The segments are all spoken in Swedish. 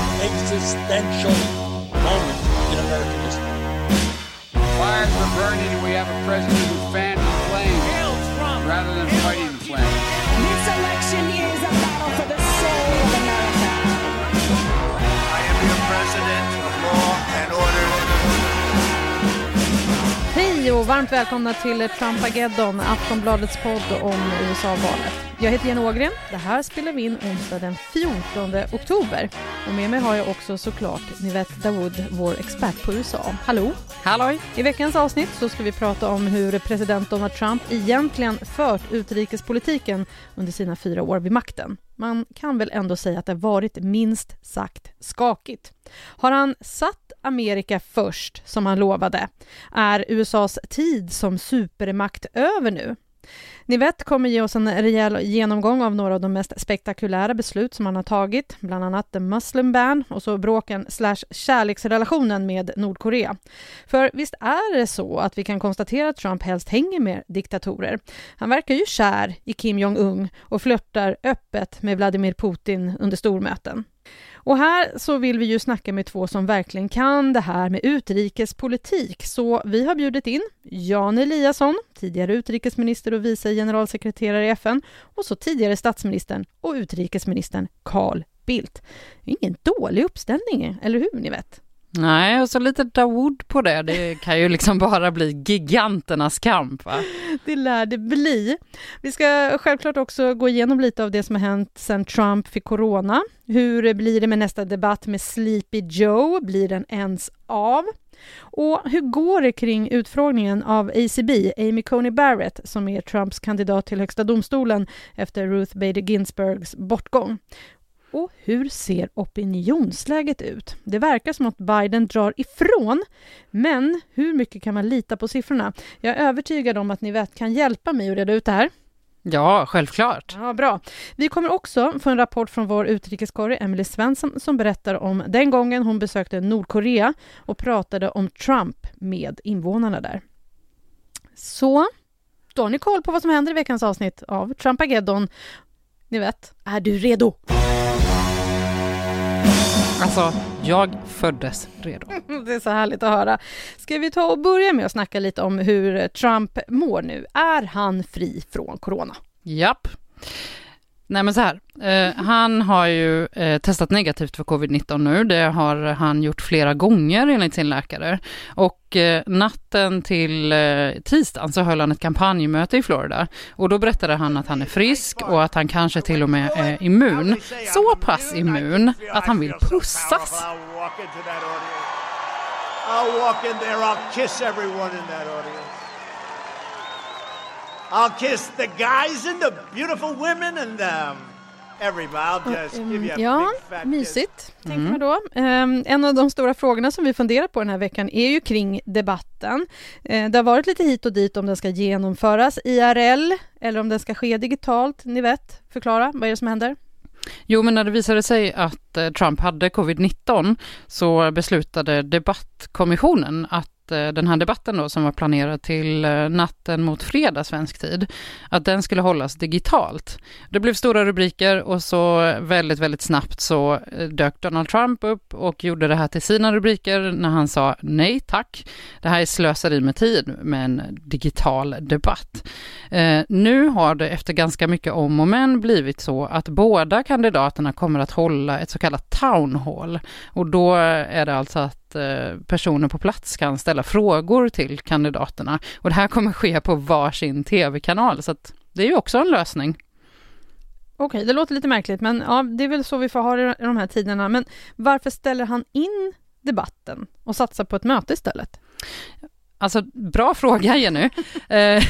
an existential moment in American history. Fires were burning, and we have a president who fanned the flames rather than fighting the flames. Och varmt välkomna till Trumpageddon, Aftonbladets podd om USA-valet. Jag heter Jenny Ågren. Det här spelar vi in onsdag den 14 oktober. Och med mig har jag också såklart Nivette Dawood, vår expert på USA. Hallå! Halloj! I veckans avsnitt så ska vi prata om hur president Donald Trump egentligen fört utrikespolitiken under sina fyra år vid makten. Man kan väl ändå säga att det varit minst sagt skakigt. Har han satt Amerika först, som han lovade? Är USAs tid som supermakt över nu? Nivette kommer ge oss en rejäl genomgång av några av de mest spektakulära beslut som han har tagit, bland annat the Muslim ban och så bråken slash kärleksrelationen med Nordkorea. För visst är det så att vi kan konstatera att Trump helst hänger med diktatorer. Han verkar ju kär i Kim Jong-Un och flörtar öppet med Vladimir Putin under stormöten. Och här så vill vi ju snacka med två som verkligen kan det här med utrikespolitik. Så vi har bjudit in Jan Eliasson, tidigare utrikesminister och vice generalsekreterare i FN, och så tidigare statsministern och utrikesministern Carl Bildt. Ingen dålig uppställning, eller hur ni vet? Nej, och så lite Dawood på det. Det kan ju liksom bara bli giganternas kamp. Va? Det lär det bli. Vi ska självklart också gå igenom lite av det som har hänt sedan Trump fick corona. Hur blir det med nästa debatt med Sleepy Joe? Blir den ens av? Och hur går det kring utfrågningen av ACB, Amy Coney Barrett, som är Trumps kandidat till Högsta domstolen efter Ruth Bader Ginsburgs bortgång? Och hur ser opinionsläget ut? Det verkar som att Biden drar ifrån, men hur mycket kan man lita på siffrorna? Jag är övertygad om att ni vet kan hjälpa mig att reda ut det här. Ja, självklart. Ja, bra. Vi kommer också få en rapport från vår utrikeskorre Emily Svensson som berättar om den gången hon besökte Nordkorea och pratade om Trump med invånarna där. Så, då har ni koll på vad som händer i veckans avsnitt av Trumpageddon. Ni vet, är du redo? Alltså, jag föddes redo. Det är så härligt att höra. Ska vi ta och börja med att snacka lite om hur Trump mår nu? Är han fri från corona? Japp. Nej men så här, eh, han har ju eh, testat negativt för covid-19 nu. Det har han gjort flera gånger enligt sin läkare. Och eh, natten till eh, tisdagen så höll han ett kampanjmöte i Florida. Och då berättade han att han är frisk och att han kanske till och med är immun. Så pass immun att han vill pussas. I'll walk in there. I'll kiss everyone in that audience. I'll kiss the guys and the beautiful women and everybody. I'll just give you a Ja, big fat kiss. mysigt, tänker man då. Ehm, en av de stora frågorna som vi funderar på den här veckan är ju kring debatten. Eh, det har varit lite hit och dit om den ska genomföras IRL eller om den ska ske digitalt. Ni vet, förklara, vad är det som händer? Jo, men när det visade sig att eh, Trump hade covid-19 så beslutade debattkommissionen att Eh, den här debatten då som var planerad till eh, natten mot fredag svensk tid, att den skulle hållas digitalt. Det blev stora rubriker och så väldigt, väldigt snabbt så eh, dök Donald Trump upp och gjorde det här till sina rubriker när han sa nej tack. Det här är slöseri med tid med en digital debatt. Nu har det efter ganska mycket om och men blivit så att båda kandidaterna kommer att hålla ett så kallat town hall. Och då är det alltså att eh, personer på plats kan ställa frågor till kandidaterna. Och det här kommer ske på varsin tv-kanal, så att det är ju också en lösning. Okej, det låter lite märkligt, men ja, det är väl så vi får ha det i de här tiderna. Men varför ställer han in debatten och satsar på ett möte istället? Alltså, bra fråga Jenny. Eh,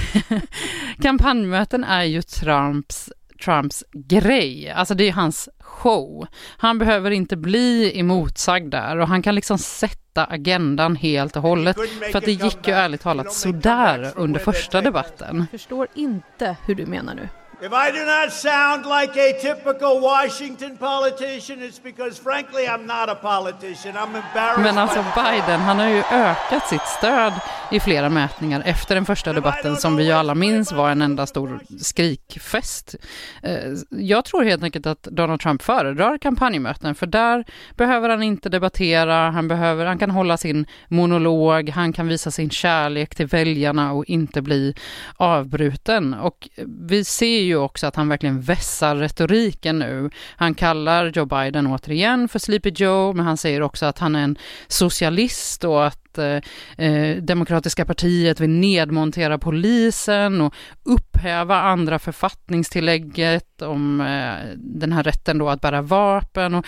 Kampanjmöten är ju Trumps, Trumps grej, alltså det är hans show. Han behöver inte bli emotsagd där och han kan liksom sätta agendan helt och hållet. För att det gick ju ärligt talat sådär under första debatten. Jag förstår inte hur du menar nu. If I do not sound like a typical Washington politician, it's because frankly I'm not a politician. I'm embarrassed. Men alltså Biden, han har ju ökat sitt stöd i flera mätningar efter den första debatten som vi ju alla minns var en enda stor skrikfest. Eh, Jag tror helt enkelt att Donald Trump föredrar kampanjmöten för där behöver han inte debattera, han, behöver, han kan hålla sin monolog, han kan visa sin kärlek till väljarna och inte bli avbruten. Och vi ser ju ju också att han verkligen vässar retoriken nu. Han kallar Joe Biden återigen för Sleepy Joe, men han säger också att han är en socialist och att eh, eh, Demokratiska partiet vill nedmontera polisen och upphäva andra författningstillägget om eh, den här rätten då att bära vapen och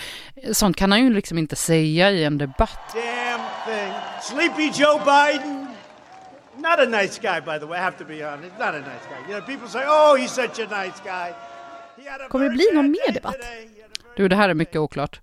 sånt kan han ju liksom inte säga i en debatt. Damn thing. Sleepy Joe Biden. Not a nice guy, by the way. I have to be honest. Not a nice guy. You know, people say, "Oh, he's such a nice guy." He had a Kommer det bli någon mer debatt? Du, det här är mycket oklart.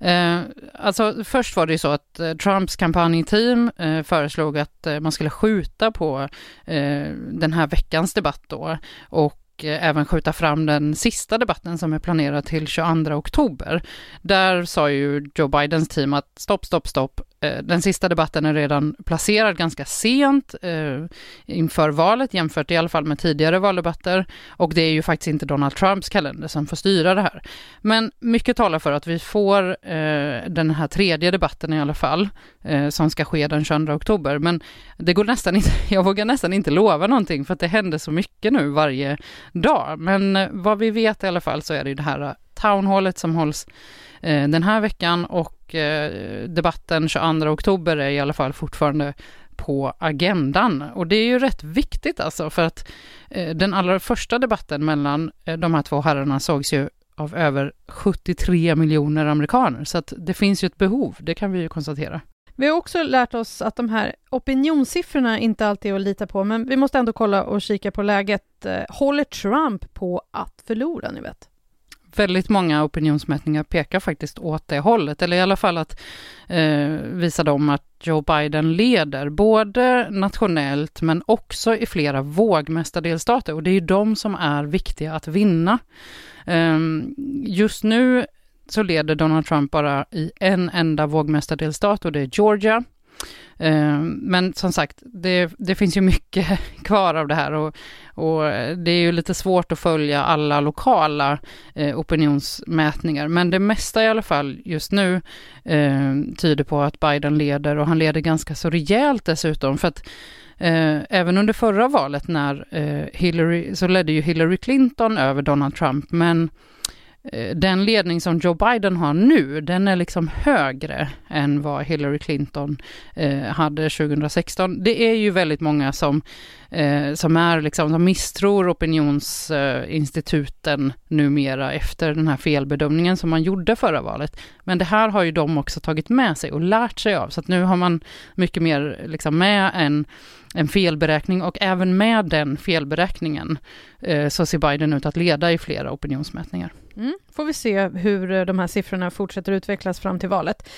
Eh, alltså, först var det ju så att eh, Trumps kampanjteam eh, föreslog att eh, man skulle skjuta på eh, den här veckans debatt då och eh, även skjuta fram den sista debatten som är planerad till 22 oktober. Där sa ju Joe Bidens team att stopp, stopp, stopp. Eh, den sista debatten är redan placerad ganska sent eh, inför valet jämfört i alla fall med tidigare valdebatter och det är ju faktiskt inte Donald Trumps kalender som får styra det här. Men mycket talar för att vi får eh, den här tredje debatten i alla fall, eh, som ska ske den 22 oktober. Men det går nästan inte, jag vågar nästan inte lova någonting för att det händer så mycket nu varje dag. Men eh, vad vi vet i alla fall så är det ju det här eh, townhallet som hålls eh, den här veckan och Eh, debatten 22 oktober är i alla fall fortfarande på agendan. Och det är ju rätt viktigt alltså för att eh, den allra första debatten mellan eh, de här två herrarna sågs ju av över 73 miljoner amerikaner. Så att det finns ju ett behov, det kan vi ju konstatera. Vi har också lärt oss att de här opinionssiffrorna inte alltid är att lita på, men vi måste ändå kolla och kika på läget. Håller Trump på att förlora, ni vet? Väldigt många opinionsmätningar pekar faktiskt åt det hållet, eller i alla fall att eh, visa dem att Joe Biden leder, både nationellt men också i flera vågmästardelstater och det är ju de som är viktiga att vinna. Eh, just nu så leder Donald Trump bara i en enda vågmästardelstat och det är Georgia. Eh, men som sagt, det, det finns ju mycket kvar av det här och, och det är ju lite svårt att följa alla lokala eh, opinionsmätningar. Men det mesta i alla fall just nu eh, tyder på att Biden leder och han leder ganska så rejält dessutom. För att eh, även under förra valet när eh, Hillary, så ledde ju Hillary Clinton över Donald Trump. Men Eh, den ledning som Joe Biden har nu, den är liksom högre än vad Hillary Clinton eh, hade 2016. Det är ju väldigt många som, eh, som, är liksom, som misstror opinionsinstituten eh, numera efter den här felbedömningen som man gjorde förra valet. Men det här har ju de också tagit med sig och lärt sig av, så att nu har man mycket mer liksom med en, en felberäkning och även med den felberäkningen eh, så ser Biden ut att leda i flera opinionsmätningar. Mm. Får vi se hur eh, de här siffrorna fortsätter utvecklas fram till valet.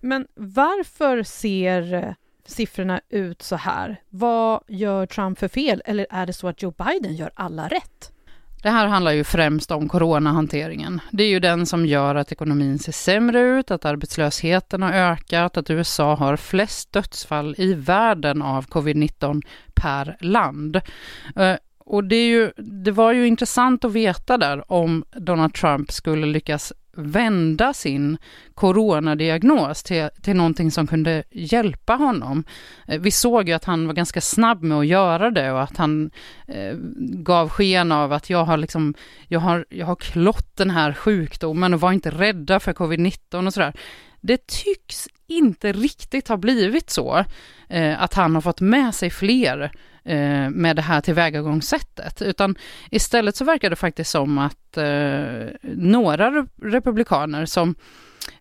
Men varför ser eh, siffrorna ut så här? Vad gör Trump för fel? Eller är det så att Joe Biden gör alla rätt? Det här handlar ju främst om coronahanteringen. Det är ju den som gör att ekonomin ser sämre ut, att arbetslösheten har ökat, att USA har flest dödsfall i världen av covid-19 per land. Eh, och det, är ju, det var ju intressant att veta där om Donald Trump skulle lyckas vända sin coronadiagnos till, till någonting som kunde hjälpa honom. Eh, vi såg ju att han var ganska snabb med att göra det och att han eh, gav sken av att jag har, liksom, jag, har, jag har klott den här sjukdomen och var inte rädda för covid-19 och sådär. Det tycks inte riktigt ha blivit så eh, att han har fått med sig fler eh, med det här tillvägagångssättet, utan istället så verkar det faktiskt som att eh, några republikaner som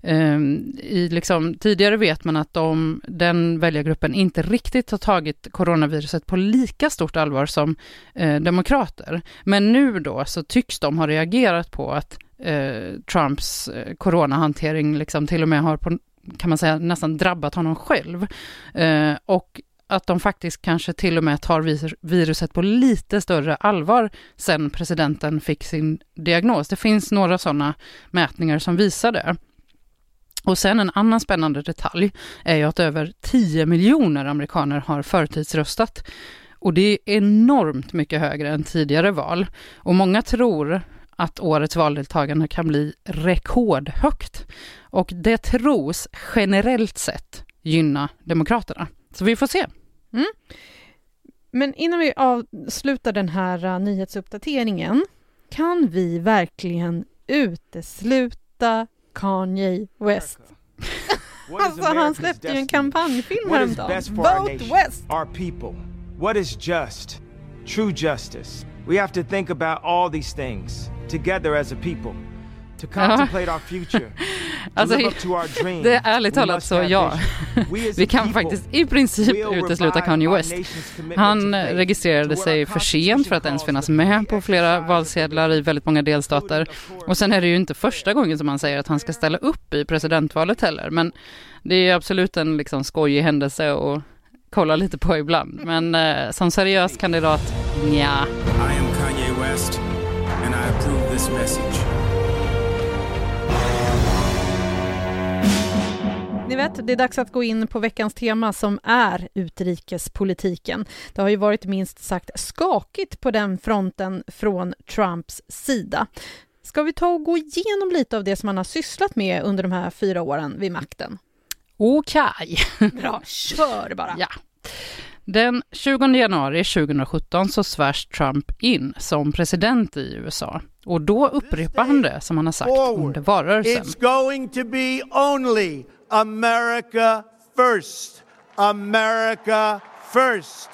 eh, i liksom, tidigare vet man att de, den väljargruppen inte riktigt har tagit coronaviruset på lika stort allvar som eh, demokrater. Men nu då så tycks de ha reagerat på att eh, Trumps eh, coronahantering liksom till och med har på, kan man säga nästan drabbat honom själv. Eh, och att de faktiskt kanske till och med tar viruset på lite större allvar sen presidenten fick sin diagnos. Det finns några sådana mätningar som visar det. Och sen en annan spännande detalj är ju att över 10 miljoner amerikaner har förtidsröstat. Och det är enormt mycket högre än tidigare val. Och många tror att årets valdeltagande kan bli rekordhögt. Och det tros generellt sett gynna Demokraterna. Så vi får se. Mm. Men innan vi avslutar den här uh, nyhetsuppdateringen, kan vi verkligen utesluta Kanye West? alltså, han släppte ju en kampanjfilm häromdagen. Vote West! Our people. What is just? True justice. We have to think about all these things together as a people. To contemplate our future. alltså, det är ärligt talat så ja. Vi kan faktiskt i princip utesluta Kanye West. Han registrerade sig för sent för att ens finnas med på flera valsedlar i väldigt många delstater. Och sen är det ju inte första gången som han säger att han ska ställa upp i presidentvalet heller. Men det är absolut en liksom skojig händelse och kolla lite på ibland. Men eh, som seriös kandidat, nja. I am Kanye West and I approve this message. Ni vet, det är dags att gå in på veckans tema som är utrikespolitiken. Det har ju varit minst sagt skakigt på den fronten från Trumps sida. Ska vi ta och gå igenom lite av det som han har sysslat med under de här fyra åren vid makten? Okej. Okay. Bra, kör bara. Ja. Den 20 januari 2017 så svärs Trump in som president i USA. Och då upprepar han det som han har sagt under valrörelsen. It's going to be only America first. America first.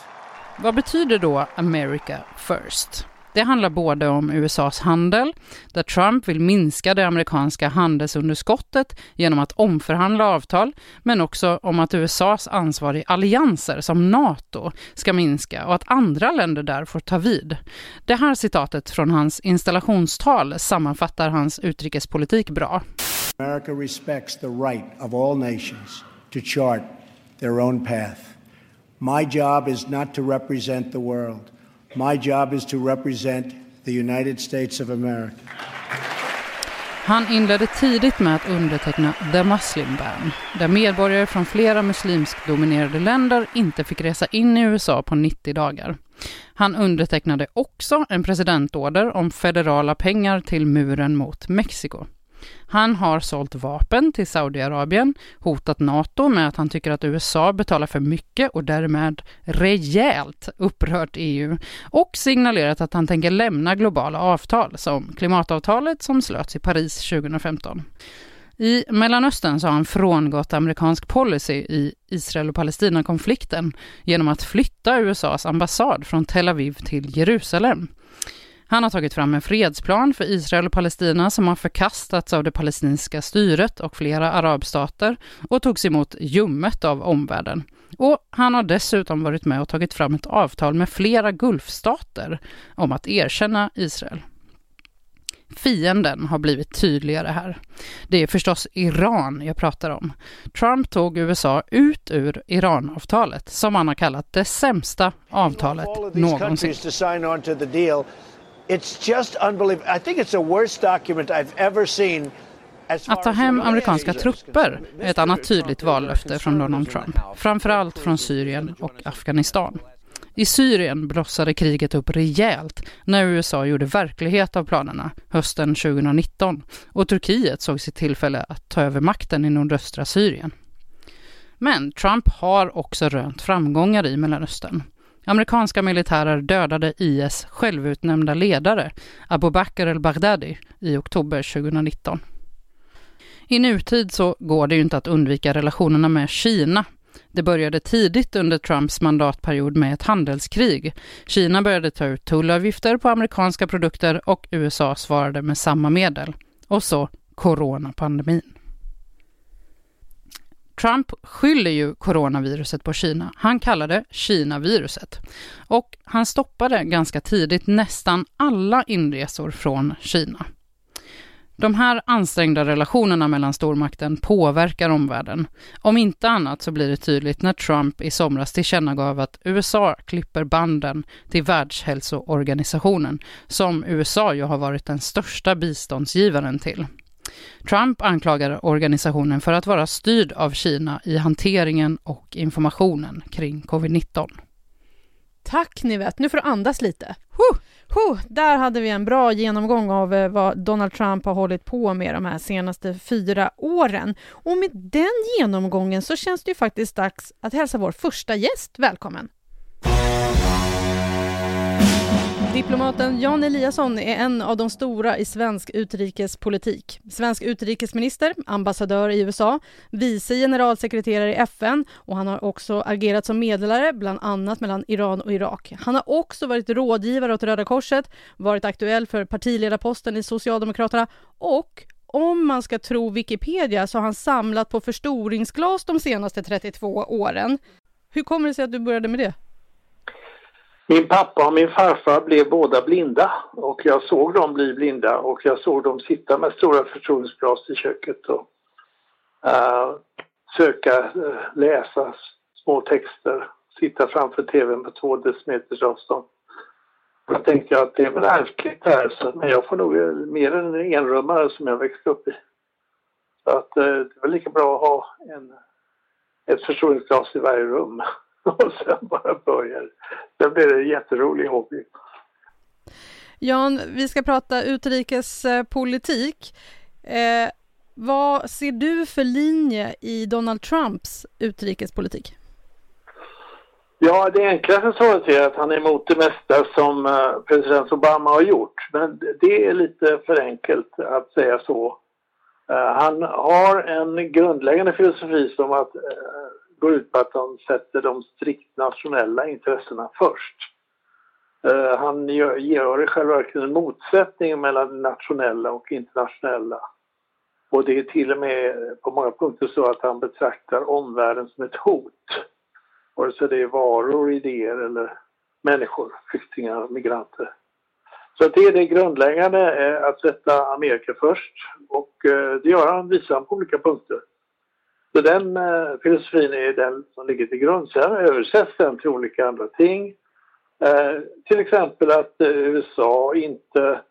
Vad betyder då America first? Det handlar både om USAs handel, där Trump vill minska det amerikanska handelsunderskottet genom att omförhandla avtal, men också om att USAs ansvar i allianser som NATO ska minska och att andra länder där får ta vid. Det här citatet från hans installationstal sammanfattar hans utrikespolitik bra. America respects the right of all nations to chart their own path. My job is not to represent the world. My job is to represent the United States of America. Han inledde tidigt med att underteckna The Muslim Ban, där medborgare från flera muslimskdominerade länder inte fick resa in i USA på 90 dagar. Han undertecknade också en presidentorder om federala pengar till muren mot Mexiko. Han har sålt vapen till Saudiarabien, hotat NATO med att han tycker att USA betalar för mycket och därmed rejält upprört EU och signalerat att han tänker lämna globala avtal som klimatavtalet som slöts i Paris 2015. I Mellanöstern så har han frångått amerikansk policy i Israel och Palestina-konflikten genom att flytta USAs ambassad från Tel Aviv till Jerusalem. Han har tagit fram en fredsplan för Israel och Palestina som har förkastats av det palestinska styret och flera arabstater och togs emot ljummet av omvärlden. Och han har dessutom varit med och tagit fram ett avtal med flera Gulfstater om att erkänna Israel. Fienden har blivit tydligare här. Det är förstås Iran jag pratar om. Trump tog USA ut ur Iranavtalet, som han har kallat det sämsta avtalet någonsin. It's just unbelievable. I think it's the worst document I've ever seen att ta hem amerikanska trupper är ett annat tydligt vallöfte från Donald Trump, framförallt från Syrien och Afghanistan. I Syrien blossade kriget upp rejält när USA gjorde verklighet av planerna hösten 2019 och Turkiet såg sitt tillfälle att ta över makten i nordöstra Syrien. Men Trump har också rönt framgångar i Mellanöstern. Amerikanska militärer dödade IS självutnämnda ledare, Abu Bakr al-Baghdadi, i oktober 2019. I nutid så går det ju inte att undvika relationerna med Kina. Det började tidigt under Trumps mandatperiod med ett handelskrig. Kina började ta ut tullavgifter på amerikanska produkter och USA svarade med samma medel. Och så coronapandemin. Trump skyller ju coronaviruset på Kina. Han kallar det Kina-viruset. Och han stoppade ganska tidigt nästan alla inresor från Kina. De här ansträngda relationerna mellan stormakten påverkar omvärlden. Om inte annat så blir det tydligt när Trump i somras tillkännagav att USA klipper banden till Världshälsoorganisationen, som USA ju har varit den största biståndsgivaren till. Trump anklagar organisationen för att vara styrd av Kina i hanteringen och informationen kring covid-19. Tack Nivette, nu får du andas lite. Huh! Huh, där hade vi en bra genomgång av eh, vad Donald Trump har hållit på med de här senaste fyra åren. Och med den genomgången så känns det ju faktiskt dags att hälsa vår första gäst välkommen. Diplomaten Jan Eliasson är en av de stora i svensk utrikespolitik. Svensk utrikesminister, ambassadör i USA, vice generalsekreterare i FN och han har också agerat som medlare bland annat mellan Iran och Irak. Han har också varit rådgivare åt Röda Korset, varit aktuell för partiledarposten i Socialdemokraterna och om man ska tro Wikipedia så har han samlat på förstoringsglas de senaste 32 åren. Hur kommer det sig att du började med det? Min pappa och min farfar blev båda blinda och jag såg dem bli blinda och jag såg dem sitta med stora förtroendeglas i köket och uh, söka uh, läsa små texter, sitta framför tvn på två decimeters avstånd. Då tänkte jag att det är väl ärftligt här, så, men jag får nog eh, mer än en enrummare som jag växte upp i. Så att uh, det är väl lika bra att ha en, ett förstoringsglas i varje rum. och sen bara börjar Sen blir det en jätterolig hobby. Jan, vi ska prata utrikespolitik. Eh, vad ser du för linje i Donald Trumps utrikespolitik? Ja, det enklaste svaret är att han är emot det mesta som eh, president Obama har gjort. Men det är lite för enkelt att säga så. Eh, han har en grundläggande filosofi som att eh, går ut på att han sätter de strikt nationella intressena först. Eh, han gör, gör i själva verket en motsättning mellan nationella och internationella. Och det är till och med på många punkter så att han betraktar omvärlden som ett hot. Vare sig det är varor, idéer eller människor, flyktingar, migranter. Så det är det grundläggande, eh, att sätta Amerika först. Och eh, det gör han, visar han på olika punkter. Så den eh, filosofin är den som ligger till grund. Sen översätts den till olika andra ting. Eh, till exempel att eh, USA inte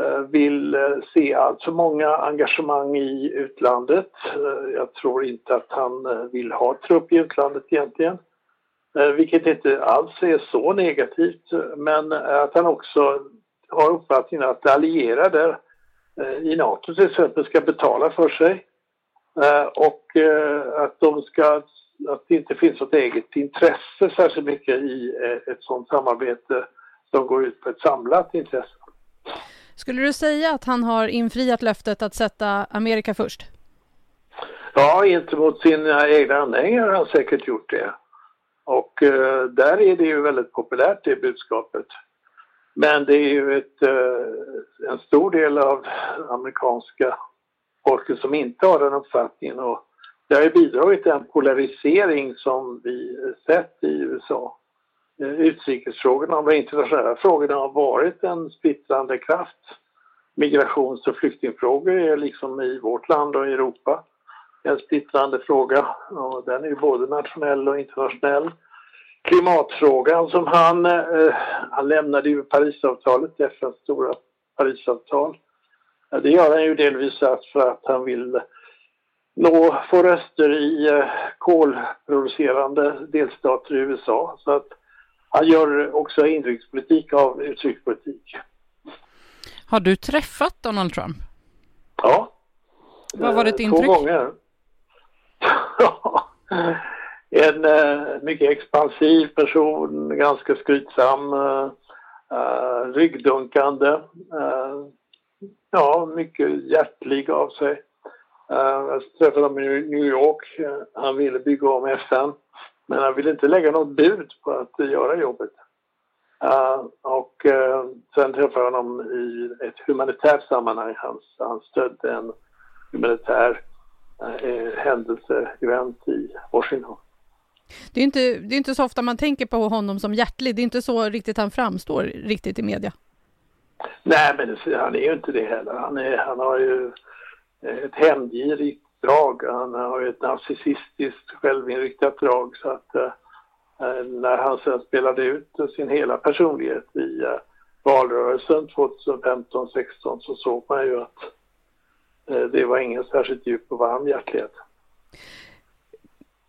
eh, vill eh, se allt för många engagemang i utlandet. Eh, jag tror inte att han eh, vill ha trupp i utlandet egentligen. Eh, vilket inte alls är så negativt, men att han också har uppfattningen att allierade i NATO till exempel ska betala för sig. Eh, och eh, att, de ska, att det inte finns något eget intresse särskilt mycket i eh, ett sådant samarbete som går ut på ett samlat intresse. Skulle du säga att han har infriat löftet att sätta Amerika först? Ja, inte mot sina egna anhängare har han säkert gjort det. Och eh, där är det ju väldigt populärt det budskapet. Men det är ju ett, eh, en stor del av amerikanska folket som inte har den uppfattningen. Och det har ju bidragit till en polarisering som vi sett i USA. Eh, utrikesfrågorna och de internationella frågorna har varit en splittrande kraft. Migrations och flyktingfrågor är liksom i vårt land och i Europa en splittrande fråga och den är ju både nationell och internationell. Klimatfrågan som han, eh, han lämnade ju Parisavtalet, FNs stora Parisavtal det gör han ju delvis för att han vill nå, få röster i eh, kolproducerande delstater i USA. Så att han gör också inrikespolitik av utrikespolitik. Har du träffat Donald Trump? Ja. Vad var ditt intryck? Två gånger. en uh, mycket expansiv person, ganska skrytsam, ryggdunkande. Ja, mycket hjärtlig av sig. Eh, jag träffade honom i New York. Han ville bygga om FN. Men han ville inte lägga något bud på att göra jobbet. Uh, och uh, sen träffade jag honom i ett humanitärt sammanhang. Han, han stödde en humanitär uh, händelse, event i Washington. Det är, inte, det är inte så ofta man tänker på honom som hjärtlig. Det är inte så riktigt han framstår riktigt i media. Nej, men han är ju inte det heller. Han, är, han har ju eh, ett hämndgirigt drag. Han har ju ett narcissistiskt självinriktat drag. Så att eh, eh, när han sen spelade ut sin hela personlighet i eh, valrörelsen 2015-16 så såg man ju att eh, det var ingen särskilt djup och varm hjärtlighet.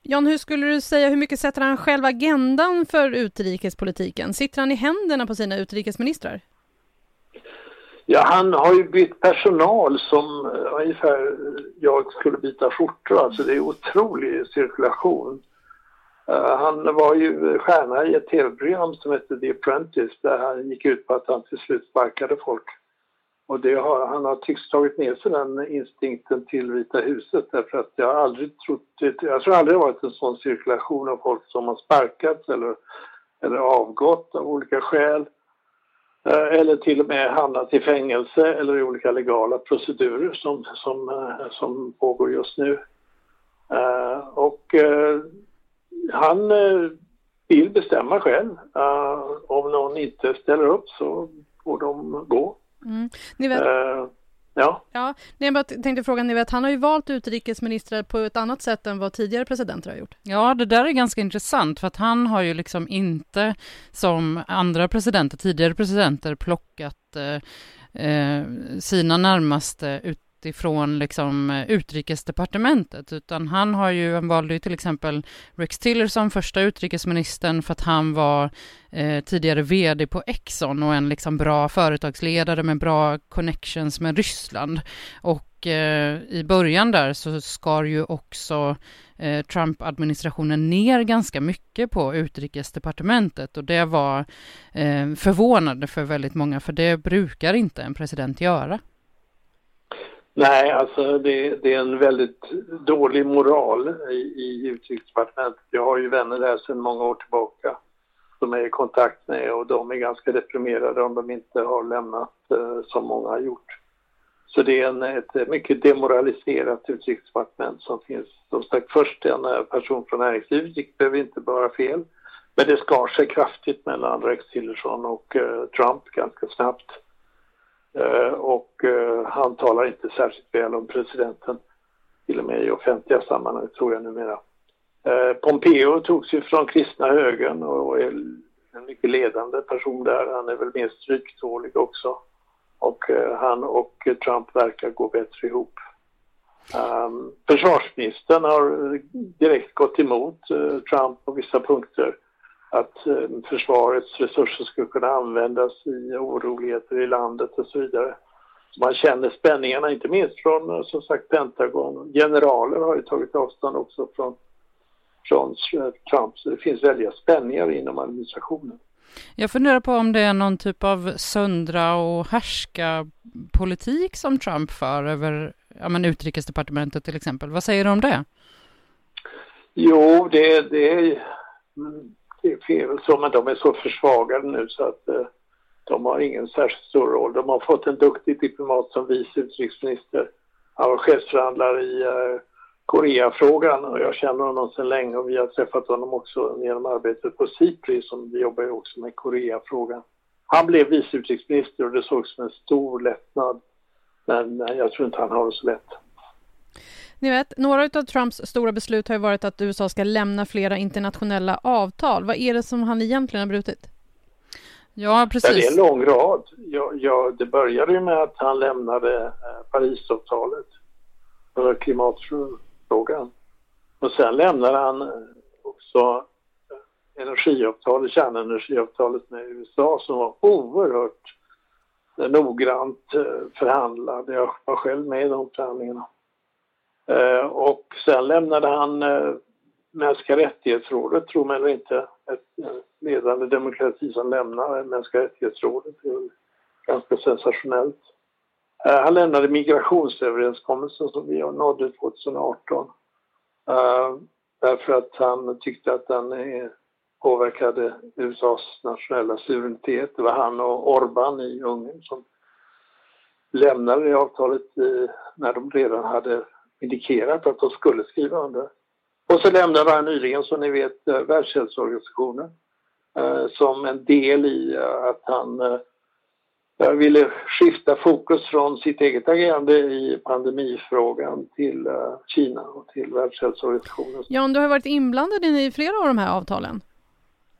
Jan, hur skulle du säga, hur mycket sätter han själv agendan för utrikespolitiken? Sitter han i händerna på sina utrikesministrar? Ja, han har ju bytt personal som eh, ungefär jag skulle byta skjortor. Alltså det är otrolig cirkulation. Uh, han var ju stjärna i ett tv-program som hette The Apprentice där han gick ut på att han till slut sparkade folk. Och det har, han har tycks tagit med sig den instinkten till Vita huset därför att jag har aldrig trott, jag tror aldrig det varit en sån cirkulation av folk som har sparkats eller, eller avgått av olika skäl. Eh, eller till och med hamnat i fängelse eller i olika legala procedurer som, som, eh, som pågår just nu. Eh, och han vill bestämma själv. Om någon inte ställer upp så får de gå. Mm. Ni vet, ja. ja. Jag bara tänkte fråga, ni vet, han har ju valt utrikesministrar på ett annat sätt än vad tidigare presidenter har gjort. Ja, det där är ganska intressant, för att han har ju liksom inte som andra presidenter, tidigare presidenter, plockat eh, eh sina närmaste ut ifrån liksom utrikesdepartementet, utan han har ju, han valde ju till exempel Rex Tillerson, första utrikesministern, för att han var eh, tidigare vd på Exxon och en liksom bra företagsledare med bra connections med Ryssland. Och eh, i början där så skar ju också eh, Trump-administrationen ner ganska mycket på utrikesdepartementet och det var eh, förvånande för väldigt många, för det brukar inte en president göra. Nej, alltså det, det, är en väldigt dålig moral i, i utrikesdepartementet. Jag har ju vänner där sedan många år tillbaka som jag är i kontakt med och de är ganska deprimerade om de inte har lämnat eh, som många har gjort. Så det är en, ett mycket demoraliserat utrikesdepartement som finns. Som sagt, först en eh, person från näringslivet, det behöver inte bara fel. Men det skar sig kraftigt mellan Rex Tillerson och eh, Trump ganska snabbt. Eh, och eh, han talar inte särskilt väl om presidenten, till och med i offentliga sammanhang tror jag numera. Eh, Pompeo togs ju från kristna högern och är en mycket ledande person där. Han är väl mer stryktålig också. Och han och Trump verkar gå bättre ihop. Um, försvarsministern har direkt gått emot Trump på vissa punkter att eh, försvarets resurser ska kunna användas i oroligheter i landet och så vidare. Man känner spänningarna, inte minst från eh, som sagt Pentagon. Generaler har ju tagit avstånd också från, från Trump, så det finns väldiga spänningar inom administrationen. Jag funderar på om det är någon typ av söndra och härska politik som Trump för över ja, men utrikesdepartementet till exempel. Vad säger du om det? Jo, det, det är det är väl så, men de är så försvagade nu så att eh, de har ingen särskilt stor roll. De har fått en duktig diplomat som vice utrikesminister. Han var chefsförhandlare i eh, Koreafrågan och jag känner honom sedan länge och vi har träffat honom också genom arbetet på SIPRI som vi jobbar ju också med Koreafrågan. Han blev vice utrikesminister och det sågs som en stor lättnad. Men jag tror inte han har det så lätt. Ni vet, några av Trumps stora beslut har ju varit att USA ska lämna flera internationella avtal. Vad är det som han egentligen har brutit? Ja, precis. det är en lång rad. Ja, ja, det började ju med att han lämnade eh, Parisavtalet för klimatfrågan. Och sen lämnade han eh, också eh, energiavtalet, kärnenergiavtalet med USA som var oerhört noggrant förhandlad. Jag var själv med i de förhandlingarna. Eh, och sen lämnade han eh, Mänskliga rättighetsrådet, tror man eller inte, ett eh, ledande demokrati som lämnar Mänskliga rättighetsrådet. Det är ganska sensationellt. Han lämnade migrationsöverenskommelsen som vi nådde 2018 därför att han tyckte att den påverkade USAs nationella suveränitet. Det var han och Orban i Ungern som lämnade det avtalet när de redan hade indikerat att de skulle skriva under. Och så lämnade han nyligen, som ni vet, eh, Världshälsoorganisationen eh, som en del i eh, att han jag ville skifta fokus från sitt eget agerande i pandemifrågan till uh, Kina och till Världshälsoorganisationen. Jan, du har varit inblandad i flera av de här avtalen.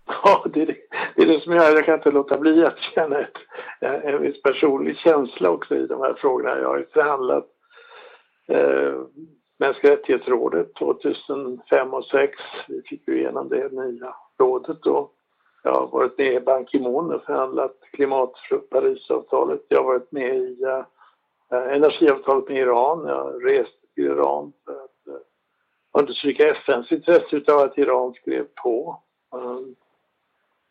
Ja, det är det, det, är det som gör jag kan inte låta bli att känna ett, en viss personlig känsla också i de här frågorna. Jag har ju förhandlat eh, Mänskliga rättighetsrådet 2005 och 2006. Vi fick ju igenom det nya rådet då. Jag har varit med i Ban Ki-Moon och förhandlat klimat för Parisavtalet. Jag har varit med i eh, eh energiavtalet med Iran. Jag har rest till Iran för att eh, understryka FNs intresse av att Iran skrev på. Eh,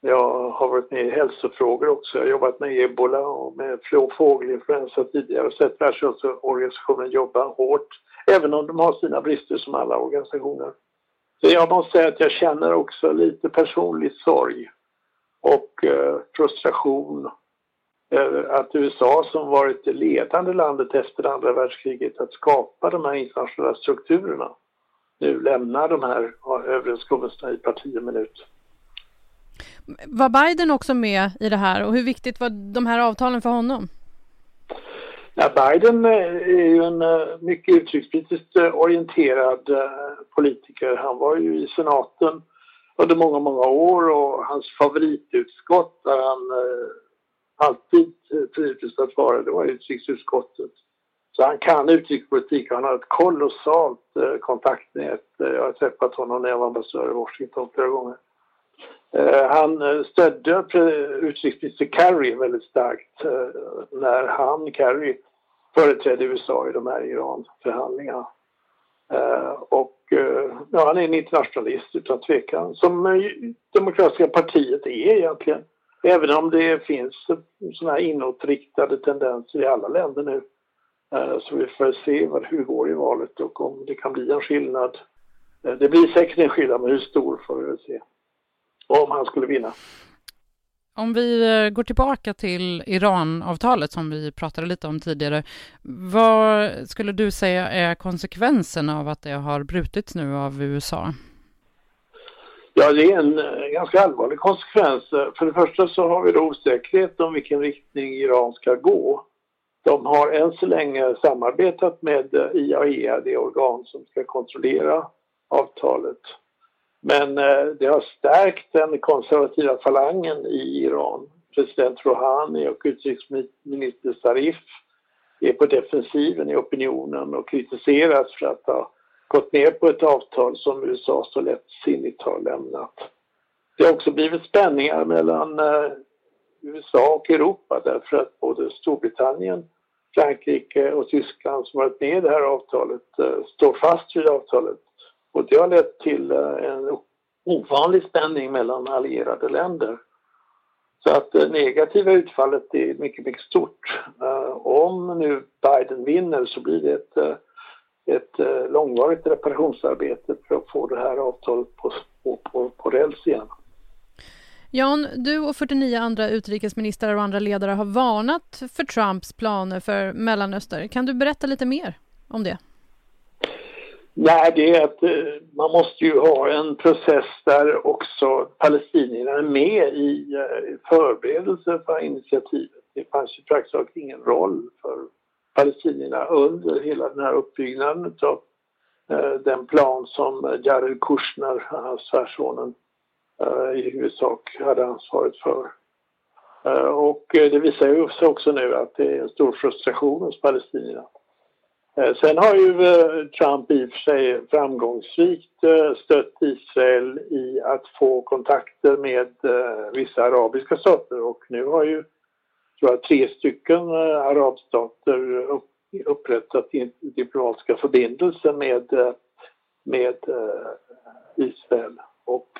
jag har varit med i hälsofrågor också. Jag har jobbat med ebola och med fågelinfluensa tidigare och sett Världshälsoorganisationen jobba hårt, även om de har sina brister som alla organisationer. Så jag måste säga att jag känner också lite personlig sorg och eh, frustration över att USA som varit det ledande landet efter andra världskriget att skapa de här internationella strukturerna nu lämnar de här överenskommelserna i parti och minut. Var Biden också med i det här och hur viktigt var de här avtalen för honom? Ja, Biden eh, är ju en eh, mycket utrikespolitiskt eh, orienterad politiker. Han var ju i senaten under många, många år och hans favoritutskott där han alltid trivdes att vara, det var utrikesutskottet. Så han kan utrikespolitik och han har ett kolossalt kontaktnät. Jag har träffat honom när jag var ambassadör i Washington flera gånger. Eh, han eh, stödde utrikesminister Kerry väldigt starkt eh, när han, Kerry, företrädde USA i de här Iran-förhandlingarna. Och ja, han är en internationalist utan tvekan, som Demokratiska partiet är egentligen. Även om det finns sådana här inåtriktade tendenser i alla länder nu. Så vi får se hur det går i valet och om det kan bli en skillnad. Det blir säkert en skillnad, men hur stor får vi väl se om han skulle vinna. Om vi eh, går tillbaka till Iran-avtalet som vi pratade lite om tidigare. Vad skulle du säga är konsekvenserna av att det har brutits nu av USA? Ja, det är en eh, ganska allvarlig konsekvens. För det första så har vi då osäkerhet om vilken riktning Iran ska gå. De har än så länge samarbetat med eh, IAEA, det organ som ska kontrollera avtalet. Men eh, det har stärkt den konservativa falangen i Iran. President Rouhani och utrikesminister Zarif är på defensiven i opinionen och kritiseras för att ha gått ner på ett avtal som USA så lättsinnigt har lämnat. Det har också blivit spänningar mellan eh, USA och Europa därför att både Storbritannien, Frankrike och Tyskland som varit med i det här avtalet eh, står fast vid avtalet och det har lett till eh, en ovanlig spänning mellan allierade länder. Så att det negativa utfallet är mycket, mycket stort. Eh, om nu Biden vinner så blir det ett, ett långvarigt reparationsarbete för att få det här avtalet på, på, på, på räls igen. Jan, du och 49 andra utrikesministrar och andra ledare har varnat för Trumps planer för Mellanöstern. Kan du berätta lite mer om det? Nej, det är att eh, man måste ju ha en process där också palestinierna är med i eh, förberedelsen för initiativet. Det fanns ju praktiskt taget ingen roll för palestinierna under hela den här uppbyggnaden av eh, den plan som Jared Kushner, svärsonen, i huvudsak hade ansvaret för. Och det visar ju sig också nu att det är en stor frustration hos palestinierna. Eh, sen har ju eh, Trump i och för sig framgångsrikt eh, stött Israel i att få kontakter med vissa arabiska stater och nu har ju tror jag, tre stycken arabstater upprättat diplomatiska förbindelser med, med Israel. Och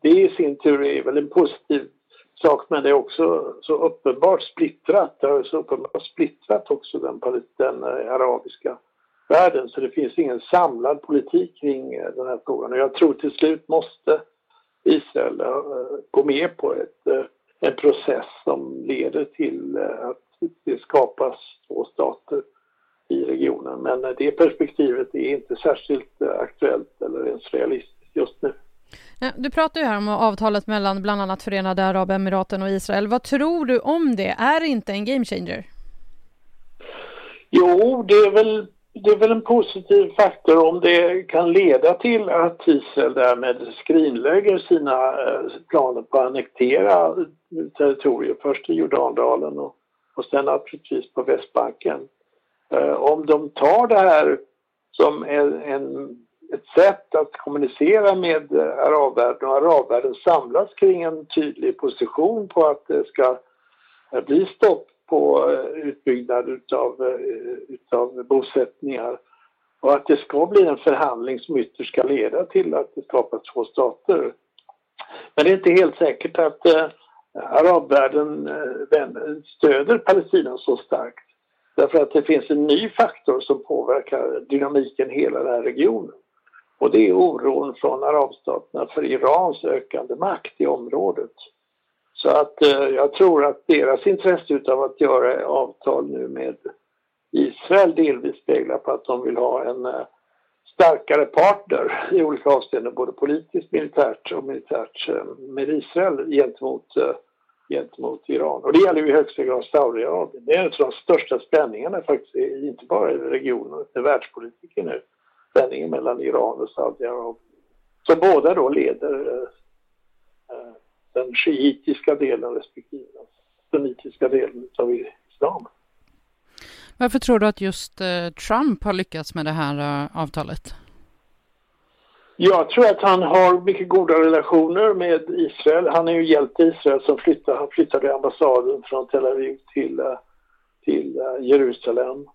det i sin tur är väl en positiv sak men det är också så uppenbart splittrat. Det har så uppenbart splittrat också den, den eh, arabiska världen så det finns ingen samlad politik kring eh, den här frågan och jag tror till slut måste Israel eh, gå med på ett, en process som leder till att det skapas två stater i regionen. Men det perspektivet är inte särskilt aktuellt eller ens realistiskt just nu. Du pratar ju här om avtalet mellan bland annat Förenade Arabemiraten och Israel. Vad tror du om det? Är det inte en game changer? Jo, det är väl, det är väl en positiv faktor om det kan leda till att Israel därmed skrinlägger sina eh, planer på att annektera territorier, först i Jordandalen och, och sen naturligtvis på Västbanken. Eh, om de tar det här som en, en ett sätt att kommunicera med eh, arabvärlden och arabvärlden samlas kring en tydlig position på att det ska eh, bli stopp på eh, utbyggnad utav, utav bosättningar och att det ska bli en förhandling som ytterst ska leda till att det skapas två stater. Men det är inte helt säkert att eh, arabvärlden eh, stöder Palestina så starkt. Därför att det finns en ny faktor som påverkar dynamiken i hela den här regionen. Och det är oron från arabstaterna för Irans ökande makt i området. Så att eh, jag tror att deras intresse av att göra avtal nu med Israel delvis speglar på att de vill ha en eh, starkare partner i olika avseenden, både politiskt, militärt och militärt eh, med Israel gentemot, eh, gentemot Iran. Och det gäller ju i högsta grad Saudiarabien. Det är en av de största spänningarna faktiskt, inte bara i regionen, utan i världspolitiken nu spänningen mellan Iran och Saudiarabien. Som båda då leder eh, eh, den shiitiska delen respektive den sunnitiska delen av islam. Varför tror du att just eh, Trump har lyckats med det här eh, avtalet? Jag tror att han har mycket goda relationer med Israel. Han är ju hjälpt Israel som flyttade, han flyttade ambassaden från Tel Aviv till, eh, till eh, Jerusalem.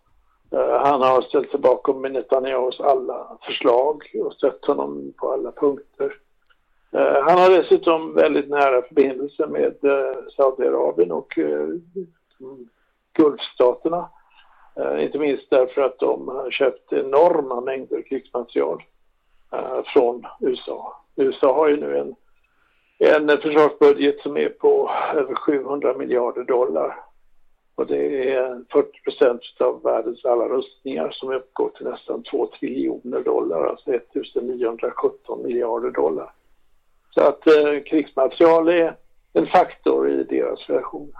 Eh, han har ställt sig bakom Netanyahus alla förslag och stött honom på alla punkter. Eh, han har dessutom väldigt nära förbindelser med eh, Saudiarabien och Gulfstaterna. Inte minst därför att de har köpt enorma mängder krigsmaterial från USA. USA har ju nu en, en försvarsbudget som är på över 700 miljarder dollar och det är 40 procent av världens alla rustningar som uppgår till nästan 2 triljoner dollar, alltså 1917 miljarder dollar. Så att eh, krigsmaterial är en faktor i deras relationer.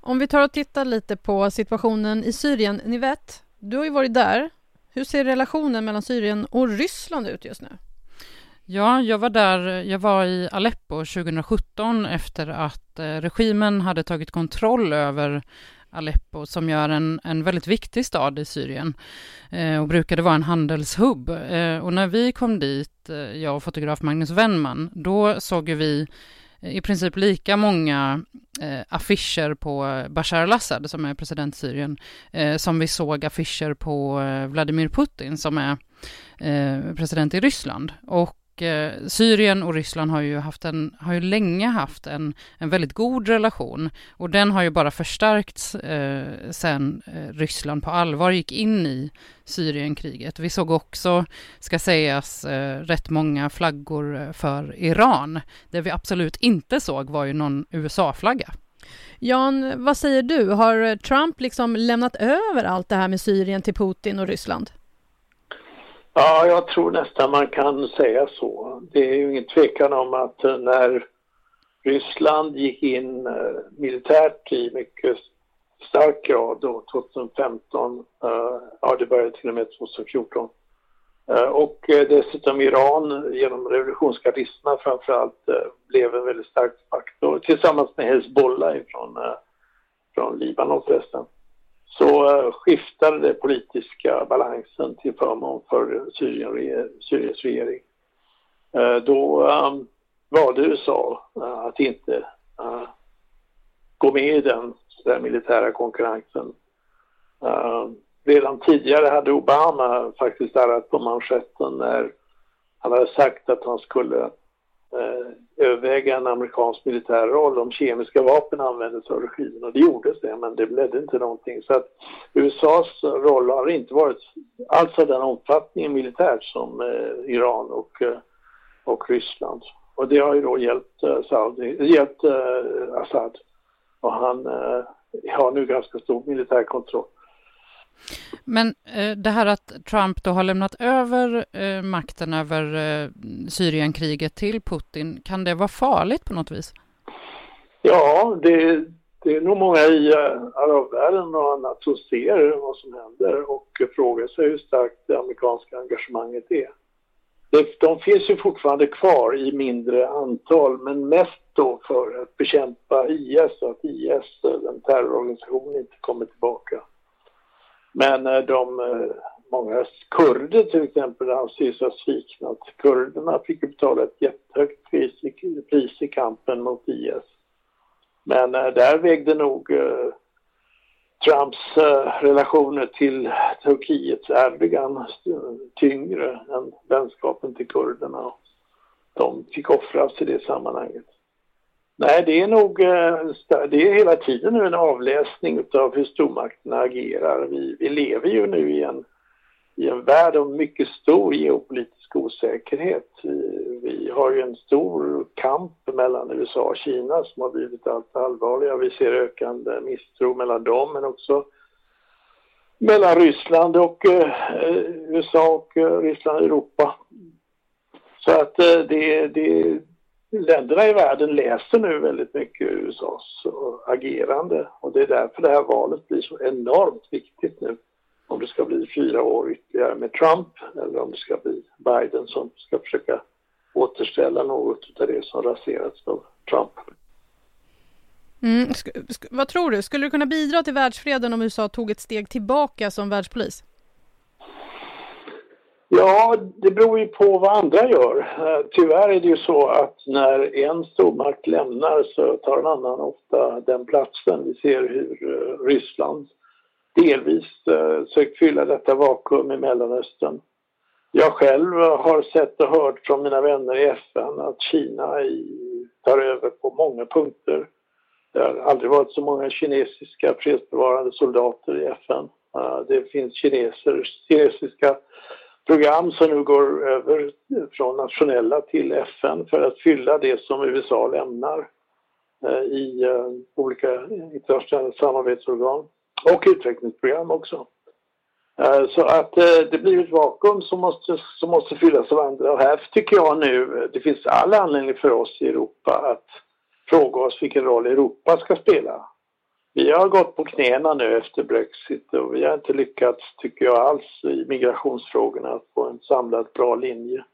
Om vi tar och tittar lite på situationen i Syrien. Ni vet, du har ju varit där. Hur ser relationen mellan Syrien och Ryssland ut just nu? Ja, jag var där, jag var i Aleppo 2017 efter att eh, regimen hade tagit kontroll över Aleppo som gör en, en väldigt viktig stad i Syrien eh, och brukade vara en handelshubb. Eh, och när vi kom dit, eh, jag och fotograf Magnus Wennman, då såg vi eh, i princip lika många eh, affischer på eh, Bashar al-Assad, som är president i Syrien, eh, som vi såg affischer på eh, Vladimir Putin, som är president i Ryssland. Och Eh, Syrien och Ryssland har ju, haft en, har ju länge haft en, en väldigt god relation och den har ju bara förstärkts eh, sen eh, Ryssland på allvar gick in i Syrienkriget. Vi såg också, ska sägas, eh, rätt många flaggor eh, för Iran. Det vi absolut inte såg var ju någon USA-flagga. Jan, vad säger du? Har eh, Trump liksom lämnat över allt det här med Syrien till Putin och Ryssland? Ja, jag tror nästan man kan säga så. Det är ju ingen tvekan om att eh, när Ryssland gick in eh, militärt i mycket stark grad då 2015, eh, ja det började till och med 2014, och dessutom Iran genom revolutionsgardisterna framförallt blev en väldigt stark faktor tillsammans med Hezbollah ifrån, från Libanon förresten så eh, skiftade den politiska balansen till förmån för Syrien, Syriens regering. Eh, då ehm, valde USA eh, att inte gå med i den, den militära konkurrensen. Ehm, redan tidigare hade Obama faktiskt darrat på manschetten när han hade sagt att han skulle överväga en amerikansk militär roll om kemiska vapen användes av regimen. Och det gjordes det men det ledde inte någonting. Så att USAs roll har inte varit alls av den omfattningen militärt som eh, Iran och, eh, och Ryssland. Och det har ju då hjälpt, eh, Saudi, hjälpt eh, Assad. Och han eh, har nu ganska stor militär kontroll. Men eh, det här att Trump då har lämnat över eh, makten över eh, Syrienkriget till Putin, kan det vara farligt på något vis? Ja, det, det är nog många i eh, arabvärlden och annat som ser vad som händer och frågar sig hur starkt det amerikanska engagemanget är. Det, de finns ju fortfarande kvar i mindre antal men mest då för att bekämpa IS och att IS, eh, den terrororganisationen, inte kommer tillbaka. Men eh, de, eh, många kurder till exempel anses ha sviknat. Kurderna fick betala ett jättehögt pris i, pris i kampen mot IS. Men eh, där vägde nog Trumps relationer till Turkiets Erdogan tyngre än vänskapen till kurderna. De fick offras i det sammanhanget. Nej, det är nog eh, det är hela tiden nu en avläsning av hur stormakterna agerar. Vi, vi lever ju nu i en, i en värld av mycket stor geopolitisk osäkerhet. Vi har ju en stor kamp mellan USA och Kina som har blivit allt allvarligare. Vi ser ökande misstro mellan dem men också mellan Ryssland och eh, eh USA och eh, Ryssland och Europa. Så att eh, det, det, länderna i världen läser nu väldigt mycket USAs eh, agerande och det är därför det här valet blir så enormt viktigt nu. Om det ska bli fyra år ytterligare med Trump eller om det ska bli Biden som ska försöka återställa något av det som raserats av Trump. Mm, vad tror du, skulle det kunna bidra till världsfreden om USA tog ett steg tillbaka som världspolis? Ja, det beror ju på vad andra gör. Eh, tyvärr är det ju så att när en stormakt lämnar så tar en annan ofta den platsen. Vi ser hur eh, Ryssland delvis eh, sökt fylla detta vakuum i Mellanöstern. Jag själv har sett och hört från mina vänner i FN att Kina tar över på många punkter. Det har aldrig varit så många kinesiska fredsbevarande soldater i FN. Det finns kineser, kinesiska program som nu går över från nationella till FN för att fylla det som USA lämnar eh, i eh, olika internationella samarbetsorgan och utvecklingsprogram också. Eh, så att det blir ett vakuum som måste, som måste fyllas av andra. Och här tycker jag nu, det finns all anledning för oss i Europa att fråga oss vilken roll Europa ska spela. Vi har gått på knäna nu efter Brexit och vi har inte lyckats, tycker jag alls, i migrationsfrågorna att få en samlad bra linje.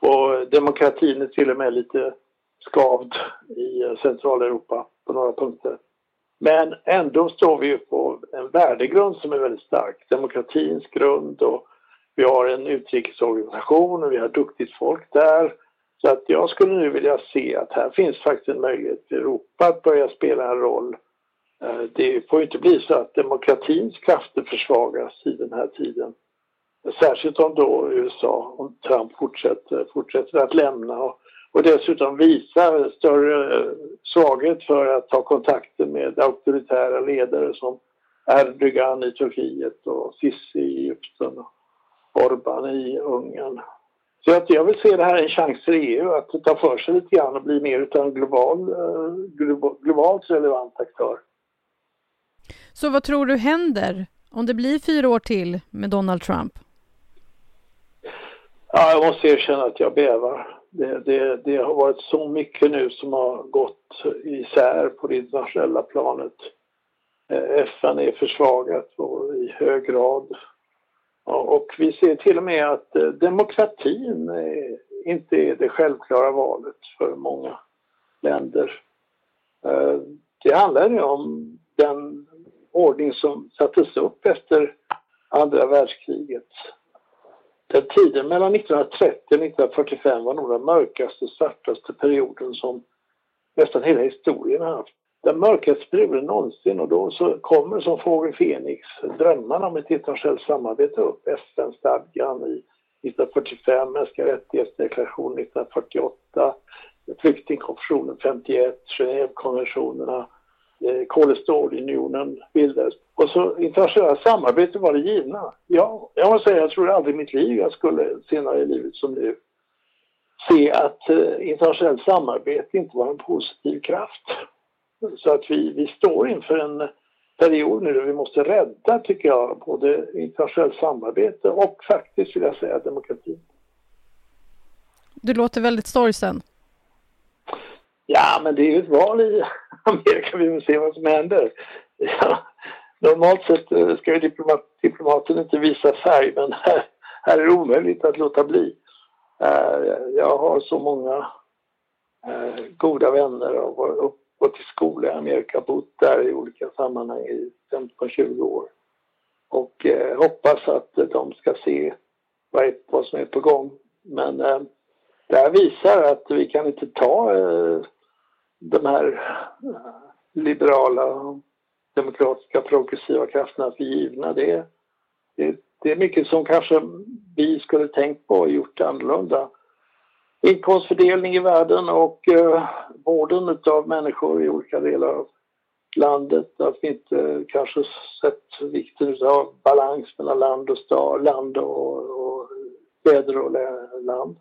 Och demokratin är till och med lite skavd i Centraleuropa på några punkter. Men ändå står vi ju på en värdegrund som är väldigt stark. Demokratins grund och vi har en utrikesorganisation och vi har duktigt folk där. Så att jag skulle nu vilja se att här finns faktiskt en möjlighet för Europa att börja spela en roll. Eh, det får inte bli så att demokratins krafter försvagas i den här tiden. Särskilt om då USA, om Trump fortsätter, fortsätter att lämna och och dessutom visar större svaghet för att ta kontakter med auktoritära ledare som Erdogan i Turkiet och Sisi i Egypten och Orban i Ungern. Så att jag vill se det här en chans för EU att ta för sig lite grann och bli mer utav en global, eh, globalt relevant aktör. Så vad tror du händer om det blir fyra år till med Donald Trump? Ja, jag måste erkänna att jag bävar. Det, det, det, har varit så mycket nu som har gått isär på det internationella planet. Eh, FN är försvagat och i hög grad. Och vi ser till och med att eh, demokratin inte är det självklara valet för många länder. Eh, det handlar ju om den ordning som sattes upp efter andra världskriget den tiden mellan 1930 och 1945 var nog den mörkaste, svartaste perioden som nästan hela historien har haft. Den mörkaste perioden någonsin och då så kommer som fågel Fenix drömmarna om ett internationellt samarbete upp. FN-stadgan i 1945, mänskliga rättighetsdeklarationen 1948, flyktingkonventionen 51, Genèvekonventionerna eh, kol och stålunionen bildades. Och så internationella samarbete var det givna. Ja, jag måste säga, jag tror aldrig i mitt liv jag skulle senare i livet som nu se att eh, internationellt samarbete inte var en positiv kraft. Så att vi, vi står inför en period nu där vi måste rädda, tycker jag, både internationellt samarbete och faktiskt, vill jag säga, demokrati. Du låter väldigt sorgsen. Ja, men det är ju ett val i Amerika. Vi vill se vad som händer. Ja, normalt sett eh, ska ju diplomat, diplomaten inte visa färg, men här, här är det omöjligt att låta bli. Eh, jag har så många eh, goda vänner och har gått i skola i Amerika, bott där i olika sammanhang i 15-20 år. Och hoppas att de ska se vad som är på gång. Men det här visar att vi kan inte ta de här eh, liberala, demokratiska, progressiva krafterna för givna. Det, det, det är mycket som kanske vi skulle tänkt på och gjort annorlunda. Inkomstfördelning i världen och eh, vården av människor i olika delar av landet. Att vi inte kanske sett vikten av balans mellan land och stad, land och, och väder och land.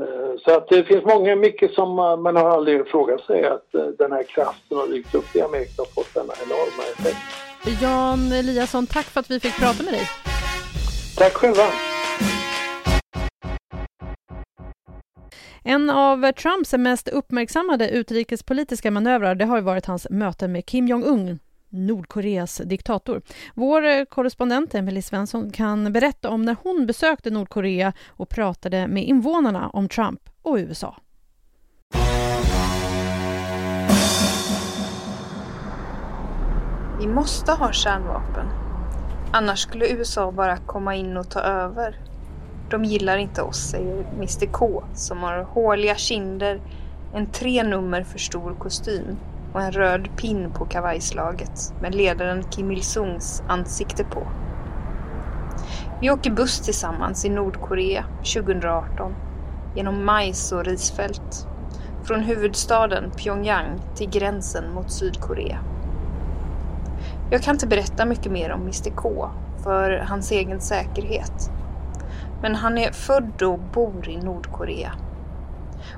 Eh, så att det finns många, mycket som man har aldrig frågat sig att eh, den här kraften har dykt upp i Amerika och fått denna enorma effekt. Jan Eliasson, tack för att vi fick prata med dig. Tack själva. En av Trumps mest uppmärksammade utrikespolitiska manövrar det har varit hans möte med Kim Jong-Un, Nordkoreas diktator. Vår eh, korrespondent Emelie Svensson kan berätta om när hon besökte Nordkorea och pratade med invånarna om Trump och USA. Vi måste ha kärnvapen. Annars skulle USA bara komma in och ta över. De gillar inte oss, säger Mr K som har håliga kinder, en tre nummer för stor kostym och en röd pin på kavajslaget med ledaren Kim Il-Sungs ansikte på. Vi åker buss tillsammans i Nordkorea 2018 genom majs och risfält. Från huvudstaden Pyongyang till gränsen mot Sydkorea. Jag kan inte berätta mycket mer om Mr K för hans egen säkerhet. Men han är född och bor i Nordkorea.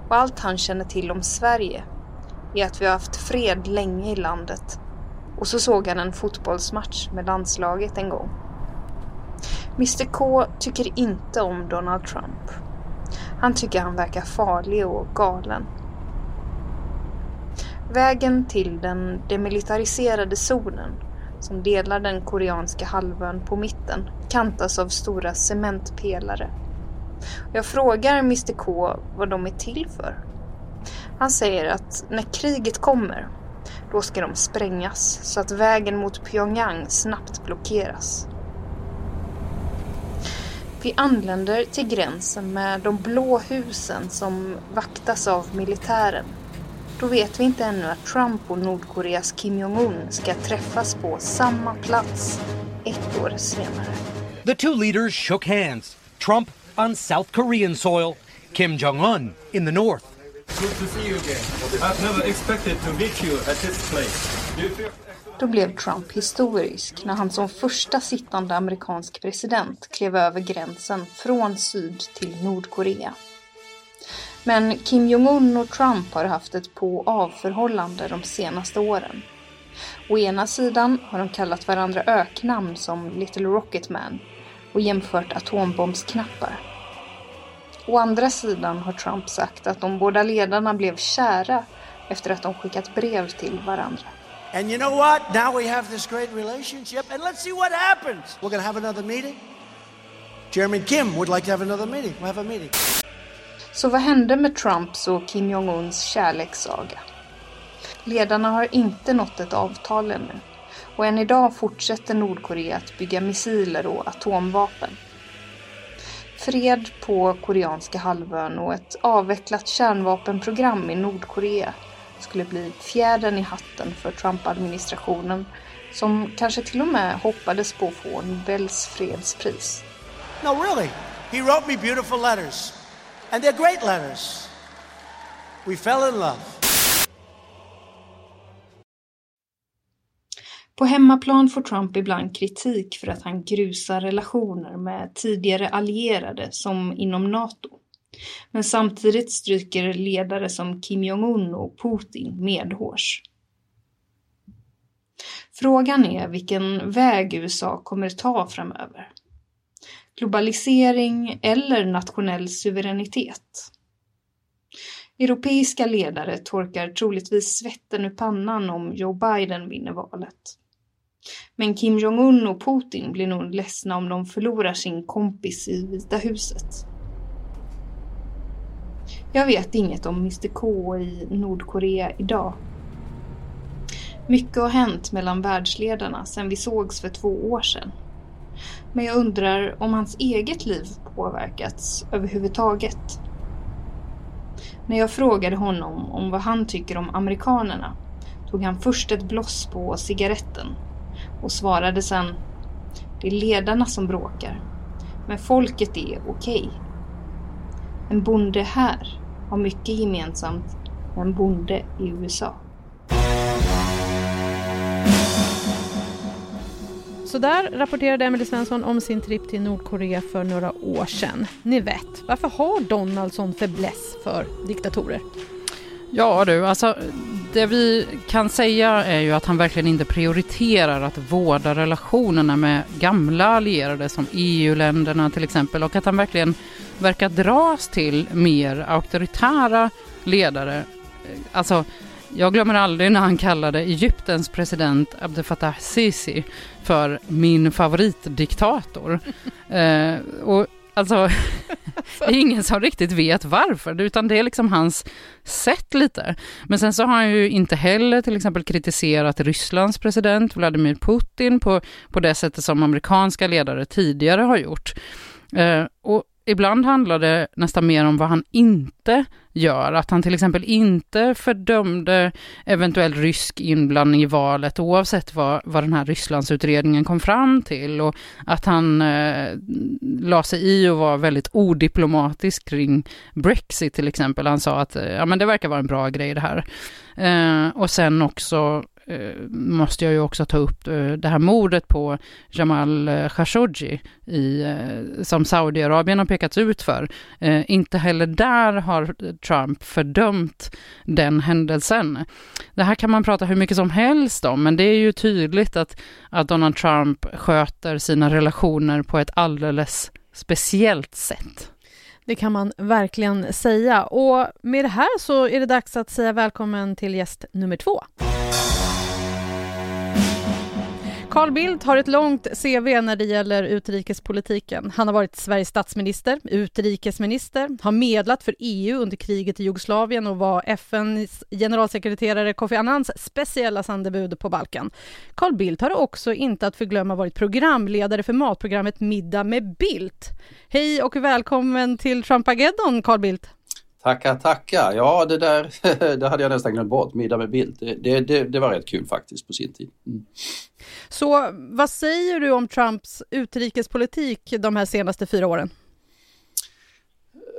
Och allt han känner till om Sverige i att vi har haft fred länge i landet. Och så såg han en fotbollsmatch med landslaget en gång. Mr K tycker inte om Donald Trump. Han tycker han verkar farlig och galen. Vägen till den demilitariserade zonen som delar den koreanska halvön på mitten kantas av stora cementpelare. Jag frågar Mr K vad de är till för. Han säger att när kriget kommer, då ska de sprängas så att vägen mot Pyongyang snabbt blockeras. Vi anländer till gränsen med de blå husen som vaktas av militären. Då vet vi inte ännu att Trump och Nordkoreas Kim Jong-Un ska träffas på samma plats ett år senare. The two leaders shook hands. Trump on South Korean soil, Kim Jong-Un in the north. Good to see you again. I've never expected to meet you at this place. Då blev Trump historisk när han som första sittande amerikansk president klev över gränsen från Syd till Nordkorea. Men Kim Jong-Un och Trump har haft ett på och avförhållande de senaste åren. Å ena sidan har de kallat varandra öknamn som Little Rocket Man och jämfört atombombsknappar. Å andra sidan har Trump sagt att de båda ledarna blev kära efter att de skickat brev till varandra. And you know what? Now we have this great relationship, and let's see what happens. We're going to have another meeting. Chairman Kim would like to have another meeting. We'll have a meeting. Så vad hände med Trumps och Kim Jong-Uns kärlekssaga? Ledarna har inte nått ett avtal ännu och än idag fortsätter Nordkorea att bygga missiler och atomvapen. Fred på koreanska halvön och ett avvecklat kärnvapenprogram i Nordkorea skulle bli fjädern i hatten för Trump-administrationen som kanske till och med hoppades på att få Nobels fredspris. No, really. He wrote me beautiful letters. And they're great letters. We fell in love. På hemmaplan får Trump ibland kritik för att han grusar relationer med tidigare allierade som inom NATO. Men samtidigt stryker ledare som Kim Jong-Un och Putin medhårs. Frågan är vilken väg USA kommer ta framöver. Globalisering eller nationell suveränitet? Europeiska ledare torkar troligtvis svetten ur pannan om Joe Biden vinner valet. Men Kim Jong-Un och Putin blir nog ledsna om de förlorar sin kompis i Vita huset. Jag vet inget om Mr K i Nordkorea idag. Mycket har hänt mellan världsledarna sedan vi sågs för två år sedan. Men jag undrar om hans eget liv påverkats överhuvudtaget. När jag frågade honom om vad han tycker om amerikanerna tog han först ett bloss på cigaretten och svarade sen Det är ledarna som bråkar, men folket är okej. En bonde här har mycket gemensamt med en bonde i USA. Så där rapporterade Emily Svensson om sin tripp till Nordkorea för några år sedan. Ni vet, varför har Donald sån fäbless för diktatorer? Ja du, alltså det vi kan säga är ju att han verkligen inte prioriterar att vårda relationerna med gamla allierade som EU-länderna till exempel och att han verkligen verkar dras till mer auktoritära ledare. Alltså, jag glömmer aldrig när han kallade Egyptens president Abdel Fattah Sisi för min favoritdiktator. eh, och alltså, det är ingen som riktigt vet varför, utan det är liksom hans sätt lite. Men sen så har han ju inte heller till exempel kritiserat Rysslands president Vladimir Putin på, på det sättet som amerikanska ledare tidigare har gjort. Eh, och ibland handlar det nästan mer om vad han inte gör. Att han till exempel inte fördömde eventuell rysk inblandning i valet oavsett vad, vad den här Rysslandsutredningen kom fram till. Och att han eh, la sig i och var väldigt odiplomatisk kring Brexit till exempel. Han sa att eh, ja, men det verkar vara en bra grej det här. Eh, och sen också Eh, måste jag ju också ta upp eh, det här mordet på Jamal eh, Khashoggi i, som Saudiarabien har pekats ut för. Inte heller där har Trump fördömt den händelsen. Det här kan man prata hur mycket som helst om, men det är ju tydligt att, att Donald Trump sköter sina relationer på ett alldeles speciellt sätt. Det kan man verkligen säga. Och med det här så är det dags att säga välkommen till gäst nummer två. Carl Bildt har ett långt CV när det gäller utrikespolitiken. Han har varit Sveriges statsminister, utrikesminister, har medlat för EU under kriget i Jugoslavien och var FNs generalsekreterare Kofi Annans speciella sändebud på Balkan. Carl Bildt har också inte att förglömma varit programledare för matprogrammet Middag med Bildt. Hej och välkommen till Trumpageddon, Carl Bildt. Tackar, tackar. Ja, det där det hade jag nästan glömt bort. Middag med Bildt. Det, det, det, var rätt kul faktiskt på sin tid. Mm. Så vad säger du om Trumps utrikespolitik de här senaste fyra åren?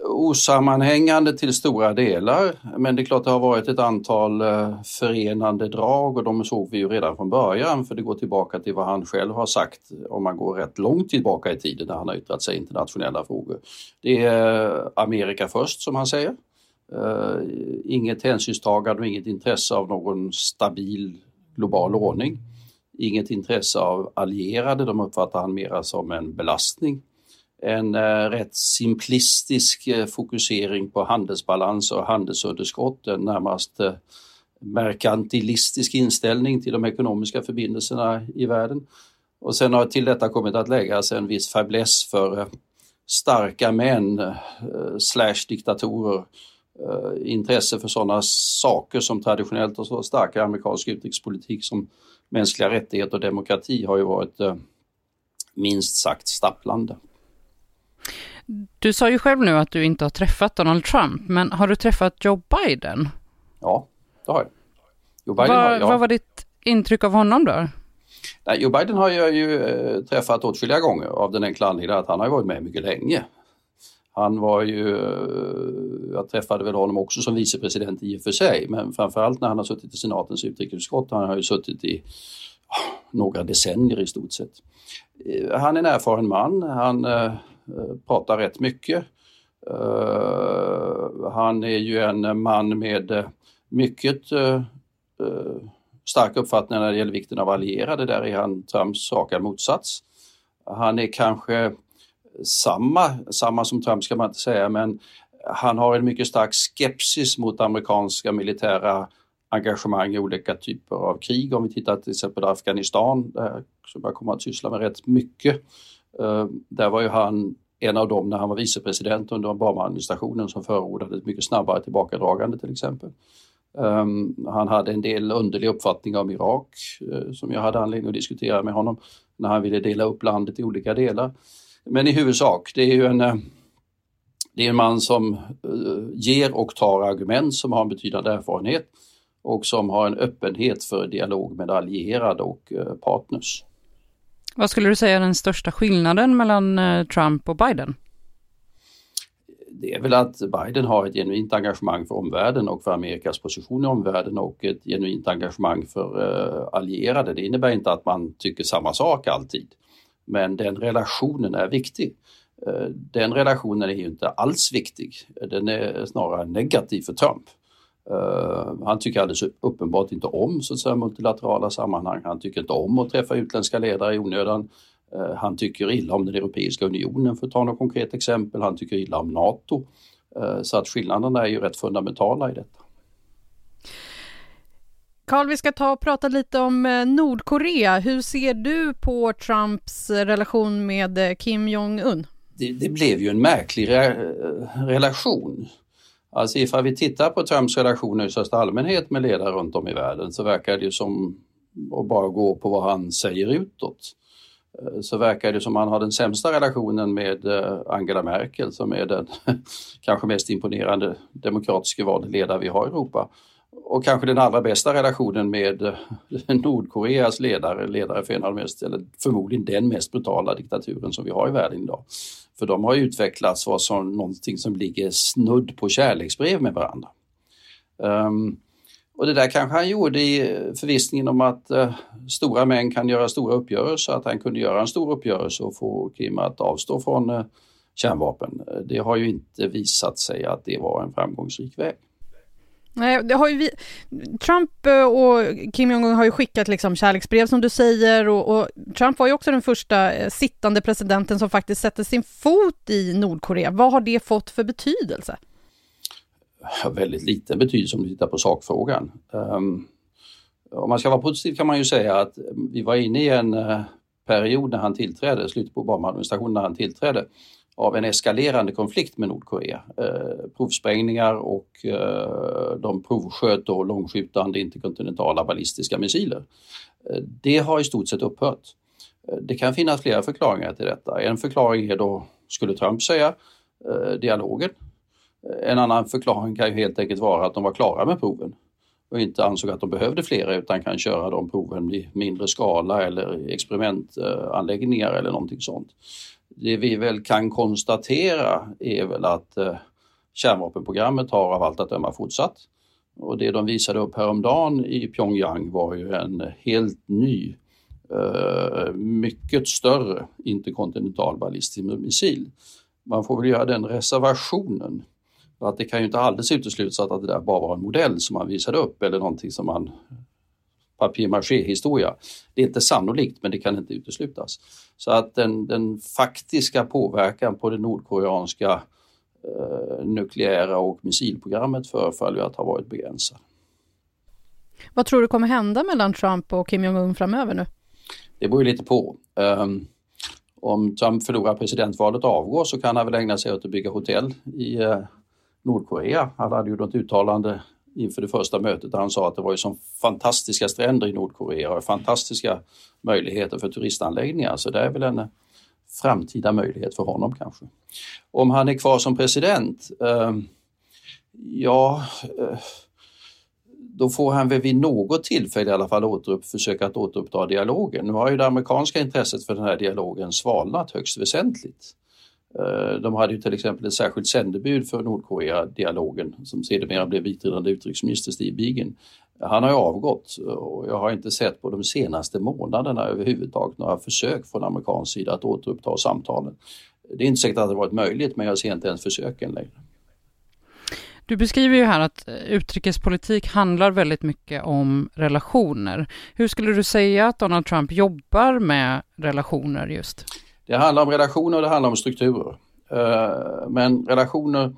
Osammanhängande till stora delar, men det är klart det har varit ett antal eh, förenande drag och de såg vi ju redan från början för det går tillbaka till vad han själv har sagt om man går rätt långt tillbaka i tiden när han har yttrat sig i internationella frågor. Det är eh, Amerika först som han säger. Eh, inget hänsynstagande och inget intresse av någon stabil global ordning inget intresse av allierade, de uppfattar han mera som en belastning. En eh, rätt simplistisk eh, fokusering på handelsbalans och handelsunderskott, en närmast eh, merkantilistisk inställning till de ekonomiska förbindelserna i världen. Och sen har till detta kommit att läggas en viss fäbless för eh, starka män eh, slash diktatorer eh, intresse för sådana saker som traditionellt och så starka amerikansk utrikespolitik som mänskliga rättigheter och demokrati har ju varit eh, minst sagt stapplande. Du sa ju själv nu att du inte har träffat Donald Trump, men har du träffat Joe Biden? Ja, det har jag. Joe Biden Va, har, ja. Vad var ditt intryck av honom då? Nej, Joe Biden har jag ju eh, träffat åtskilliga gånger av den enkla anledningen att han har varit med mycket länge. Han var ju, eh, jag träffade väl honom också som vicepresident i och för sig, men framförallt när han har suttit i senatens utrikesutskott, han har ju suttit i några decennier i stort sett. Eh, han är en erfaren man, han äh, Eh, pratar rätt mycket. Eh, han är ju en man med eh, mycket stark uppfattning när det gäller vikten av allierade, där är han Trumps raka motsats. Han är kanske samma, samma som Trump ska man inte säga, men han har en mycket stark skepsis mot amerikanska militära engagemang i olika typer av krig. Om vi tittar till exempel på Afghanistan, där, som jag kommer att syssla med rätt mycket. Eh, där var ju han en av dem när han var vicepresident under Obama-administrationen som förordade ett mycket snabbare tillbakadragande till exempel. Ehm, han hade en del underlig uppfattning om Irak eh, som jag hade anledning att diskutera med honom när han ville dela upp landet i olika delar. Men i huvudsak, det är ju en, eh, det är en man som ger och tar argument, som har en betydande erfarenhet och som har en öppenhet för dialog med allierade och partners. Vad skulle du säga är den största skillnaden mellan eh, Trump och Biden? det är väl att Biden har ett genuint engagemang för omvärlden och för Amerikas position i omvärlden och ett genuint engagemang för eh, allierade. Det innebär inte att man tycker samma sak alltid. Men den relationen är viktig. Eh, den relationen är ju inte alls viktig. Den är snarare negativ för Trump. Uh, han tycker alldeles uppenbart inte om så att säga, multilaterala sammanhang. Han tycker inte om att träffa utländska ledare i onödan. Eh, han tycker illa om den Europeiska unionen för att ta något konkret exempel. Han tycker illa om NATO. Eh, så att skillnaderna är ju rätt fundamentala i detta. Carl, vi ska ta och prata lite om eh, Nordkorea. Hur ser du på Trumps relation med Kim Jong-Un? Det, det, blev ju en märklig re relation. Alltså ifall vi tittar på Trumps relationer i största allmänhet med ledare runt om i världen så verkar det ju som att bara gå på vad han säger utåt. Eh, så verkar det som han har den sämsta relationen med eh, Angela Merkel som är den kanske mest imponerande demokratiska valledare vi har i Europa. Och kanske den allra bästa relationen med eh, Nordkoreas ledare, ledare för en av de mest, eller förmodligen den mest brutala diktaturen som vi har i världen idag. För de har utvecklats som någonting som ligger snudd på kärleksbrev med varandra. Um, och det där kanske han gjorde i förvissningen om att uh, stora män kan göra stora uppgörelser, att han kunde göra en stor uppgörelse och få Kim att avstå från uh, kärnvapen. Eh, det har ju inte visat sig att det var en framgångsrik väg. Nej, det har ju vi... Trump eh, och Kim Jong-Un har ju skickat liksom kärleksbrev som du säger och, och, Trump var ju också den första eh, sittande presidenten som faktiskt sätter sin fot i Nordkorea. Vad har det fått för betydelse? väldigt liten betydelse om du tittar på sakfrågan. Um, om man ska vara positiv kan man ju säga att eh, vi var inne i en period när han tillträdde, slutet på Obama-administrationen när han tillträdde, av en eskalerande konflikt med Nordkorea. Eh, provsprängningar och eh, de provsköt då långskjutande interkontinentala ballistiska missiler. Eh, det har i stort sett upphört. Eh, det kan finnas flera förklaringar till detta. En förklaring är då, skulle Trump säga, eh, dialogen en annan förklaring kan ju helt enkelt vara att de var klara med proven och inte ansåg att de behövde flera utan kan köra de proven i mindre skala eller experimentanläggningar eller någonting sånt. Det vi väl kan konstatera är väl att eh, kärnvapenprogrammet har av allt att döma fortsatt. Och det de visade upp häromdagen i Pyongyang var ju en helt ny, eh, mycket större interkontinental ballistisk missil. Man får väl göra den reservationen att det kan ju inte alldeles uteslutas att det där bara var en modell som man visade upp eller någonting som man papier-maché-historia. Det är inte sannolikt men det kan inte uteslutas. Så att den, den faktiska påverkan på det nordkoreanska eh, nukleära och missilprogrammet förefaller att ha varit begränsad. Vad tror du kommer hända mellan Trump och Kim Jong-Un framöver nu? Det beror ju lite på. Um, om Trump förlorar presidentvalet och avgår så kan han väl ägna sig åt att bygga hotell i uh, Nordkorea. Han hade gjort ett uttalande inför det första mötet där han sa att det var ju som fantastiska stränder i Nordkorea och fantastiska möjligheter för turistanläggningar. Så det är väl en eh, framtida möjlighet för honom kanske. Om han är kvar som president? Eh, ja, eh, då får han väl vid något tillfälle i alla fall återupp, försöka att återuppta dialogen. Nu har ju det amerikanska intresset för den här dialogen svalnat högst väsentligt. Eh, de hade ju till exempel ett särskilt sändebud för Nordkorea-dialogen som sedermera blev biträdande utrikesminister Steve Biegun. Han har ju avgått och jag har inte sett på de senaste månaderna överhuvudtaget några försök från amerikansk sida att återuppta samtalen. Det är inte säkert att det varit möjligt men jag ser inte ens försöken längre. Du beskriver ju här att eh, utrikespolitik handlar väldigt mycket om relationer. Hur skulle du säga att Donald Trump jobbar med relationer just? Det handlar om relationer och det handlar om strukturer. Eh, men relationer,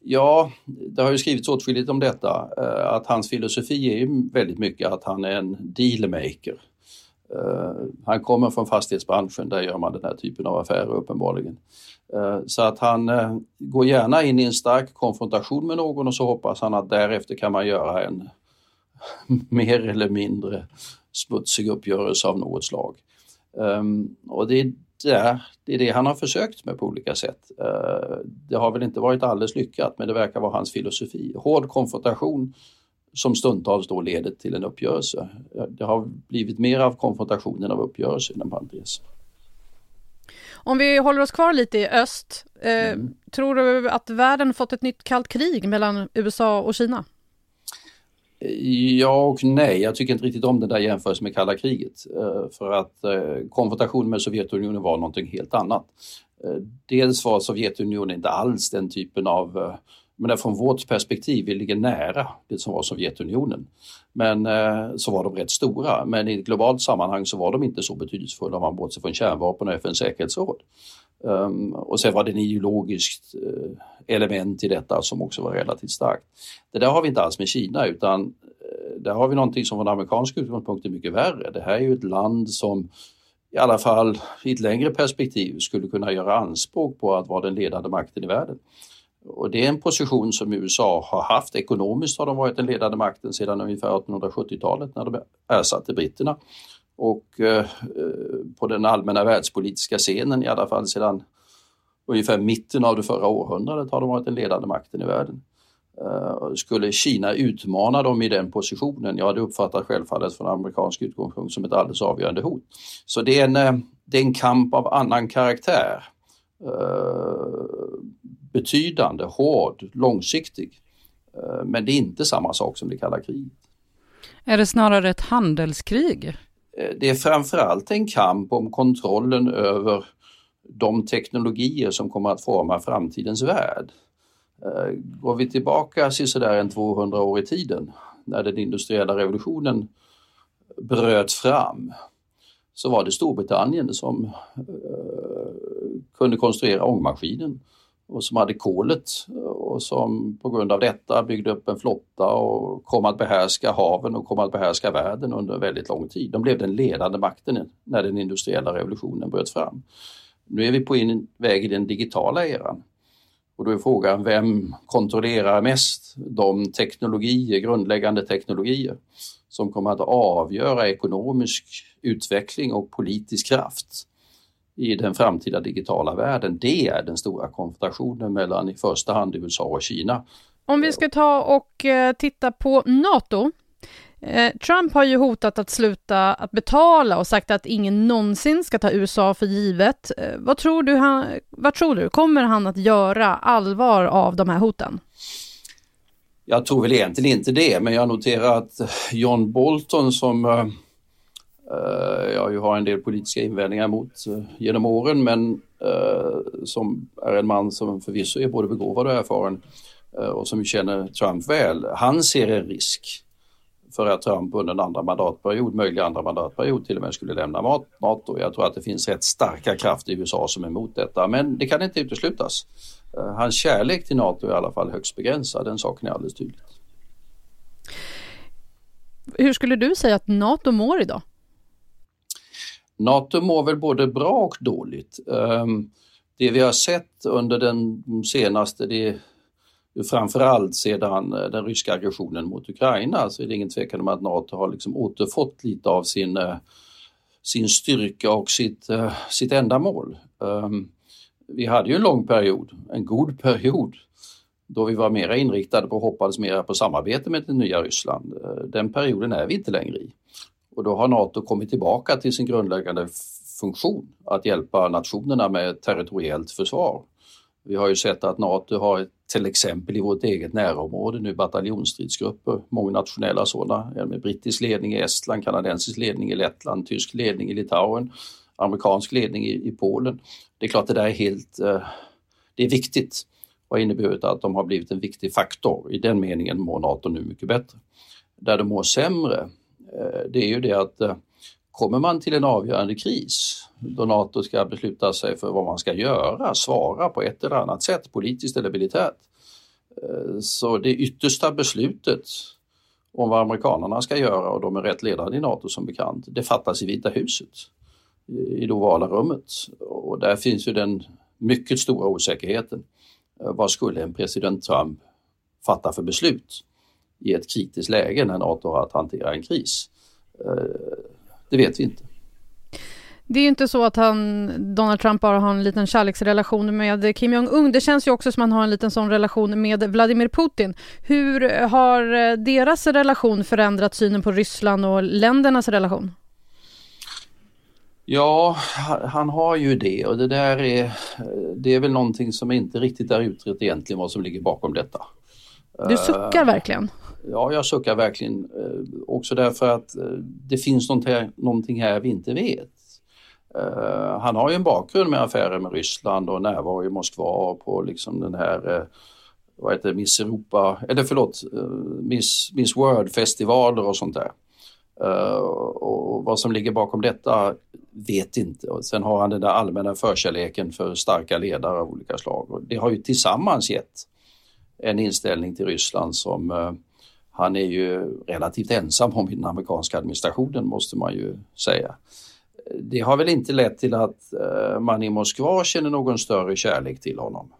ja, det har ju skrivits åtskilligt om detta, eh, att hans filosofi är ju väldigt mycket att han är en dealmaker. Eh, han kommer från fastighetsbranschen, där gör man den här typen av affärer uppenbarligen. Så att han går gärna in i en stark konfrontation med någon och så hoppas han att därefter kan man göra en mer eller mindre smutsig uppgörelse av något slag. Och det är det, det är det han har försökt med på olika sätt. Eh, det har väl inte varit alldeles lyckat men det verkar vara hans filosofi. Hård konfrontation som stundtals då leder till en uppgörelse. Eh, det har blivit mer av konfrontation än av uppgörelse inom parentes. Om vi håller oss kvar lite i öst, eh, mm. tror du att världen fått ett nytt kallt krig mellan USA och Kina? Ja och nej, jag tycker inte riktigt om den där jämförelsen med kalla kriget. Eh, för att eh, konfrontationen med Sovjetunionen var någonting helt annat. Eh, dels var Sovjetunionen inte alls den typen av men från vårt perspektiv, vi ligger nära det som var Sovjetunionen. Men så var de rätt stora, men i ett globalt sammanhang så var de inte så betydelsefulla om man bortser från kärnvapen och FNs säkerhetsråd. Um, och sen var det ett ideologiskt uh, element i detta som också var relativt starkt. Det där har vi inte alls med Kina utan uh, där har vi någonting som från amerikansk utgångspunkt är mycket värre. Det här är ju ett land som i alla fall i ett längre perspektiv skulle kunna göra anspråk på att vara den ledande makten i världen. Och det är en position som USA har haft. Ekonomiskt har de varit den ledande makten sedan ungefär 1870-talet när de ersatte britterna och eh, på den allmänna världspolitiska scenen i alla fall sedan ungefär mitten av det förra århundradet har de varit den ledande makten i världen. Eh, skulle Kina utmana dem i den positionen, ja det uppfattar självfallet från amerikansk utgångspunkt som ett alldeles avgörande hot. Så det är en, eh, det är en kamp av annan karaktär. Eh, betydande, hård, långsiktig. Eh, men det är inte samma sak som det kalla kriget. Är det snarare ett handelskrig? Eh, det är framförallt en kamp om kontrollen över de teknologier som kommer att forma framtidens värld. Eh, går vi tillbaka sådär en 200 år i tiden när den industriella revolutionen bröt fram så var det Storbritannien som eh, kunde konstruera ångmaskinen och som hade kolet och som på grund av detta byggde upp en flotta och kom att behärska haven och kom att behärska världen under väldigt lång tid. De blev den ledande makten när den industriella revolutionen bröt fram. Nu är vi på en väg i den digitala eran. Och då är frågan, vem kontrollerar mest de teknologier, grundläggande teknologier som kommer att avgöra ekonomisk utveckling och politisk kraft i den framtida digitala världen. Det är den stora konfrontationen mellan i första hand USA och Kina. Om vi ska ta och eh, titta på NATO. Eh, Trump har ju hotat att sluta att betala och sagt att ingen någonsin ska ta USA för givet. Eh, vad tror du, han, vad tror du, kommer han att göra allvar av de här hoten? Jag tror väl egentligen inte det, men jag noterar att John Bolton som Eh, jag har en del politiska invändningar mot eh, genom åren men eh, som är en man som förvisso är både begåvad och erfaren och som känner Trump väl. Han ser en risk för att Trump under en andra mandatperiod, möjlig andra mandatperiod till och med skulle lämna NATO. Jag tror att det finns rätt starka krafter i USA som är emot detta men det kan inte uteslutas. Hans kärlek till NATO är i alla fall högst begränsad, den saken är alldeles tydlig. Hur skulle du säga att NATO mår idag? NATO mår väl både bra och dåligt. Ehm, det vi har sett under den senaste, det är framförallt sedan eh, den ryska aggressionen mot Ukraina så är det ingen tvekan om att NATO har liksom återfått lite av sin, eh, sin styrka och sitt, eh, sitt ändamål. Ehm, vi hade ju en lång period, en god period, då vi var mera inriktade på och hoppades mera på samarbete med det nya Ryssland. Den perioden är vi inte längre i. Och då har NATO kommit tillbaka till sin grundläggande funktion att hjälpa nationerna med territoriellt försvar. Vi har ju sett att NATO har till exempel i vårt eget närområde nu bataljonsstridsgrupper, många nationella sådana, med brittisk ledning i Estland, kanadensisk ledning i Lettland, tysk ledning i Litauen, amerikansk ledning i, i Polen. Det är klart det där är helt, eh, det är viktigt. och har inneburit att de har blivit en viktig faktor. I den meningen mår NATO nu mycket bättre. Där de mår sämre, Eh, det är ju det att eh, kommer man till en avgörande kris då NATO ska besluta sig för vad man ska göra, svara på ett eller annat sätt, politiskt eller militärt. Eh, så det yttersta beslutet om vad amerikanerna ska göra och de är rätt ledande i NATO som bekant, det fattas i Vita huset, i det ovala rummet. Och där finns ju den mycket stora osäkerheten. Vad skulle en president Trump fatta för beslut i ett kritiskt läge när NATO har att hantera en kris? Det vet vi inte. Det är ju inte så att han, Donald Trump bara har en liten kärleksrelation med Kim Jong-Un. Det känns ju också som att han har en liten sån relation med Vladimir Putin. Hur har deras relation förändrat synen på Ryssland och ländernas relation? Ja, han har ju det och det där är, det är väl någonting som inte riktigt är utrett egentligen vad som ligger bakom detta. Du suckar verkligen? Ja, jag suckar verkligen eh, också därför att eh, det finns någonting här vi inte vet. Eh, han har ju en bakgrund med affärer med Ryssland och närvaro i Moskva på liksom den här vad heter Miss Europa, eller förlåt, Miss, Miss World-festivaler och sånt där. och vad som ligger bakom detta vet inte. Och sen har han den där allmänna förkärleken för starka ledare av olika slag. Och det har ju tillsammans gett en inställning till Ryssland som han är ju relativt ensam om i den amerikanska administrationen måste man ju säga det har väl inte lett till att eh, man i Moskva känner någon större kärlek till honom.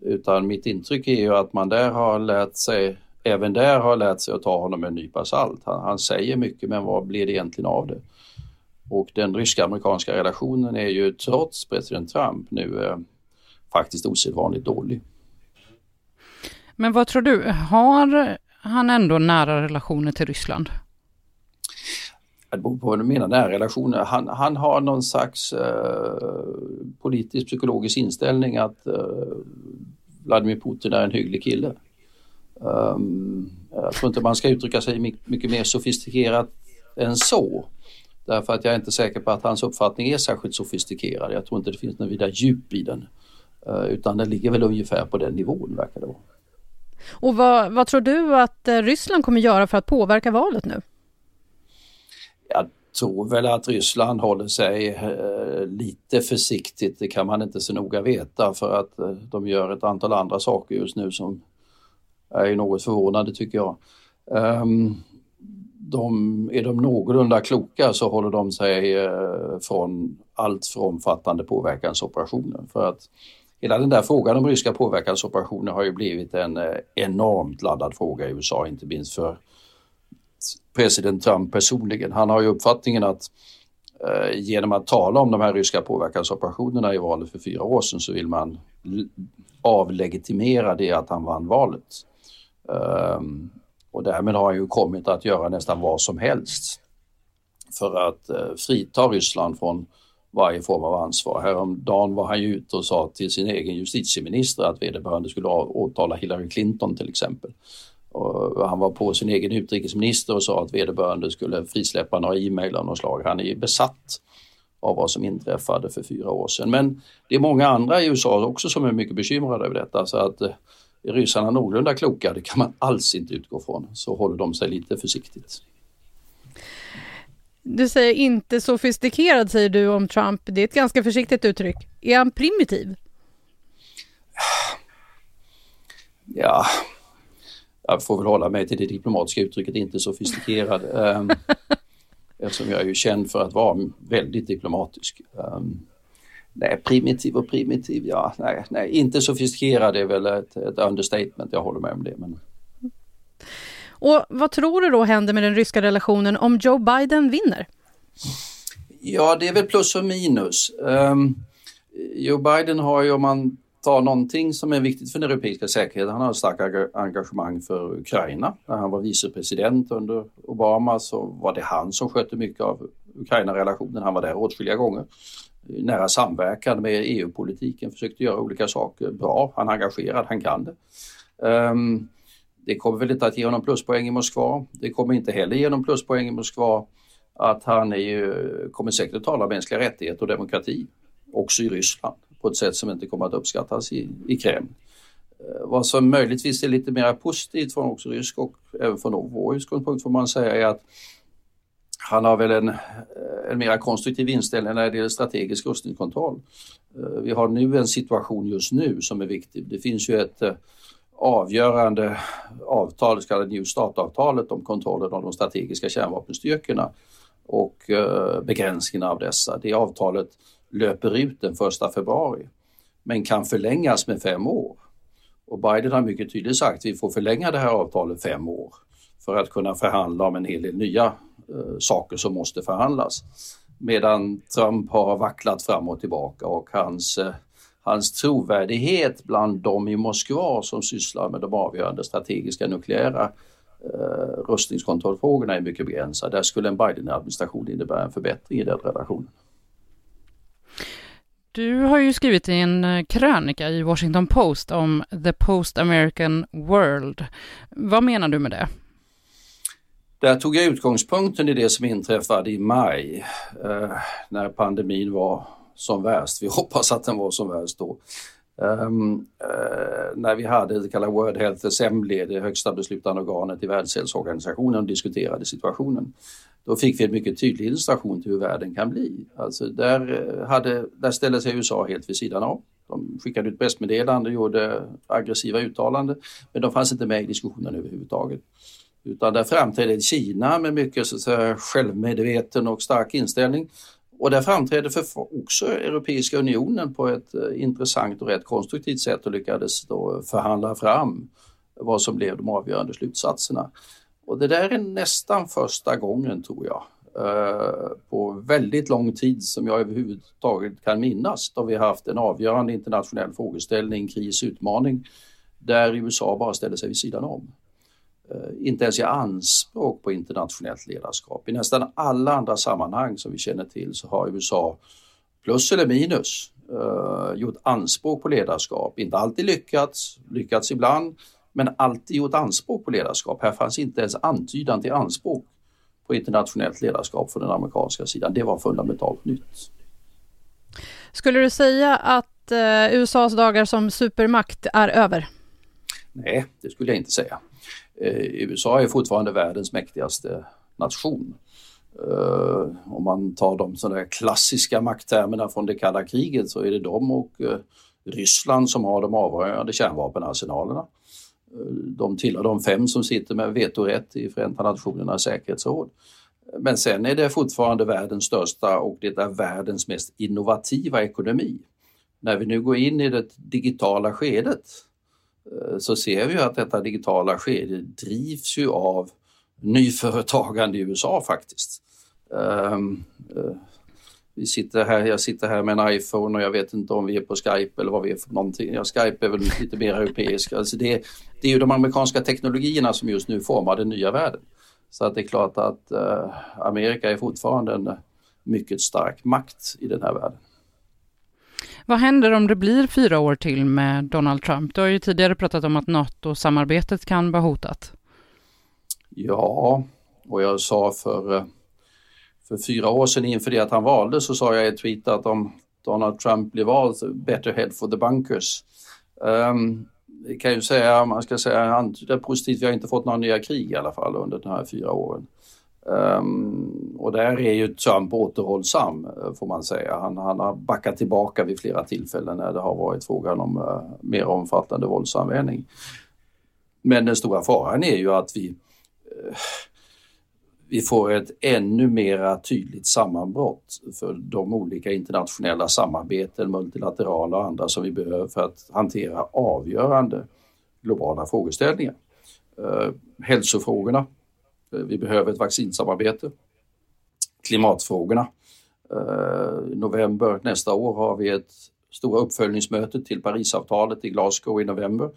Utan mitt intryck är ju att man där har lärt sig, även där har lärt sig att ta honom med en nypa salt. Han, han säger mycket men vad blir det egentligen av det? Och den ryska-amerikanska relationen är ju trots president Trump nu eh, faktiskt osedvanligt dålig. Men vad tror du, har han ändå nära relationer till Ryssland? det beror på vad du menar, nära relationer. Han, han har någon slags eh, politisk psykologisk inställning att eh, Vladimir Putin är en hygglig kille. Um, jag tror inte man ska uttrycka sig mycket, mycket mer sofistikerat än så. Därför att jag är inte säker på att hans uppfattning är särskilt sofistikerad. Jag tror inte det finns något vidare djup i den. Uh, utan den ligger väl ungefär på den nivån verkar det vara. Och vad, vad tror du att eh, Ryssland kommer göra för att påverka valet nu? Jag tror väl att Ryssland håller sig eh, lite försiktigt, det kan man inte så noga veta för att eh, de gör ett antal andra saker just nu som är något förvånande tycker jag. Um, de, är de någorlunda kloka så håller de sig eh, från allt för omfattande påverkansoperationer. För att hela den där frågan om ryska påverkansoperationer har ju blivit en eh, enormt laddad fråga i USA, inte minst för president Trump personligen. Han har ju uppfattningen att eh, genom att tala om de här ryska påverkansoperationerna i valet för fyra år sedan så vill man avlegitimera det att han vann valet. Um, och därmed har han ju kommit att göra nästan vad som helst för att eh, frita Ryssland från varje form av ansvar. Häromdagen var han ju ute och sa till sin egen justitieminister att vederbörande skulle åtala Hillary Clinton till exempel. Och han var på sin egen utrikesminister och sa att vederbörande skulle frisläppa några e-mail av något slag. Han är ju besatt av vad som inträffade för fyra år sedan. Men det är många andra i USA också som är mycket bekymrade över detta. Så att eh, är ryssarna någorlunda kloka, det kan man alls inte utgå från, så håller de sig lite försiktigt. Du säger inte sofistikerad säger du om Trump. Det är ett ganska försiktigt uttryck. Är han primitiv? Ja, jag får väl hålla mig till det diplomatiska uttrycket inte sofistikerad. um, eftersom jag är ju känd för att vara väldigt diplomatisk. Um, nej, primitiv och primitiv, ja, nej, nej, inte sofistikerad är väl ett, ett understatement, jag håller med om det. Men... Och vad tror du då händer med den ryska relationen om Joe Biden vinner? Ja, det är väl plus och minus. Um, Joe Biden har ju, om man tar någonting som är viktigt för den europeiska säkerheten. Han har ett starkt engagemang för Ukraina. När han var vicepresident under Obama så var det han som skötte mycket av Ukraina-relationen. Han var där åtskilliga gånger. Nära samverkan med EU-politiken, försökte göra olika saker bra. Han är engagerad, han kan det. Um, det kommer väl inte att ge honom pluspoäng i Moskva. Det kommer inte heller ge honom pluspoäng i Moskva att han är ju, kommer säkert att tala om mänskliga rättigheter och demokrati också i Ryssland på ett sätt som inte kommer att uppskattas i, i Kreml. Eh, vad som möjligtvis är lite mer positivt från också rysk och även från vår utgångspunkt får man säga är att han har väl en, eh, en mer konstruktiv inställning när det gäller strategisk rustningskontroll. Eh, vi har nu en situation just nu som är viktig. Det finns ju ett avgörande avtal, det så kallade New Start-avtalet om kontrollen av de strategiska kärnvapenstyrkorna och eh, begränsningarna av dessa. Det avtalet löper ut den 1 februari men kan förlängas med fem år. Och Biden har mycket tydligt sagt att vi får förlänga det här avtalet fem år för att kunna förhandla om en hel del nya eh, saker som måste förhandlas. Medan Trump har vacklat fram och tillbaka och hans eh, hans trovärdighet bland de i Moskva som sysslar med de avgörande strategiska nukleära eh, rustningskontrollfrågorna är mycket begränsad. Där skulle en Biden-administration innebära en förbättring i den relationen. Du har ju skrivit en eh, krönika i Washington Post om the post-American world. Vad menar du med det? Där tog jag utgångspunkten i det som inträffade i maj eh, när pandemin var som värst. Vi hoppas att den var som värst då. Um, uh, när vi hade det kallade World Health Assembly, det högsta beslutande organet i Världshälsoorganisationen, och diskuterade situationen. Då fick vi en mycket tydlig illustration till hur världen kan bli. Alltså där, eh, hade, där ställde sig USA helt vid sidan av. De skickade ut pressmeddelanden, gjorde aggressiva uttalanden, men de fanns inte med i diskussionen överhuvudtaget. Utan där framträdde Kina med mycket så att säga, självmedveten och stark inställning och där framträdde för också Europeiska unionen på ett eh, intressant och rätt konstruktivt sätt och lyckades då förhandla fram vad som blev de avgörande slutsatserna. Och det där är nästan första gången tror jag eh, på väldigt lång tid som jag överhuvudtaget kan minnas då vi haft en avgörande internationell frågeställning, kris, utmaning där USA bara ställer sig vid sidan om. Eh, inte ens ge anspråk på internationellt ledarskap. I nästan alla andra sammanhang som vi känner till så har USA plus eller minus uh, gjort anspråk på ledarskap. Inte alltid lyckats, lyckats ibland, men alltid gjort anspråk på ledarskap. Här fanns inte ens antydan till anspråk på internationellt ledarskap från den amerikanska sidan. Det var fundamentalt nytt. Skulle du säga att uh, USAs dagar som supermakt är över? Nej, det skulle jag inte säga. Eh, USA är fortfarande världens mäktigaste nation. Uh, om man tar de sådana klassiska makttermerna från det kalla kriget så är det de och uh, Ryssland som har de avgörande kärnvapenarsenalerna. Uh, de tillhör de fem som sitter med vetorätt i Förenta Nationernas säkerhetsråd. Men sen är det fortfarande världens största och det är världens mest innovativa ekonomi. När vi nu går in i det digitala skedet Eh, så ser vi att detta digitala skede drivs ju av nyföretagande i USA faktiskt. Ehm, eh, vi sitter här, jag sitter här med en iPhone och jag vet inte om vi är på Skype eller vad vi är för någonting. Ja, Skype är väl lite mer europeisk. Alltså det, det är ju de amerikanska teknologierna som just nu formar den nya världen. Så att det är klart att eh, Amerika är fortfarande en mycket stark makt i den här världen. Vad händer om det blir fyra år till med Donald Trump? Du har ju tidigare pratat om att NATO-samarbetet kan vara hotat. Ja, och jag sa för, eh, för fyra år sedan inför det att han valdes så sa jag i ett tweet att om Donald Trump blir vald, better head for the bunkers. Ehm, um, det kan ju säga, man ska säga, det är positivt, vi har inte fått några nya krig i alla fall under de här fyra åren. Um, och där är ju Trump återhållsam eh, får man säga. Han, han, har backat tillbaka vid flera tillfällen när det har varit frågan om uh, mer omfattande våldsanvändning. Men den stora faran är ju att vi, uh, vi får ett ännu mera tydligt sammanbrott för de olika internationella samarbeten, multilaterala och andra som vi behöver för att hantera avgörande globala frågeställningar. Uh, hälsofrågorna vi behöver ett vaccinsamarbete. Klimatfrågorna. Eh, I november nästa år har vi ett stora uppföljningsmöte till Parisavtalet i Glasgow i november.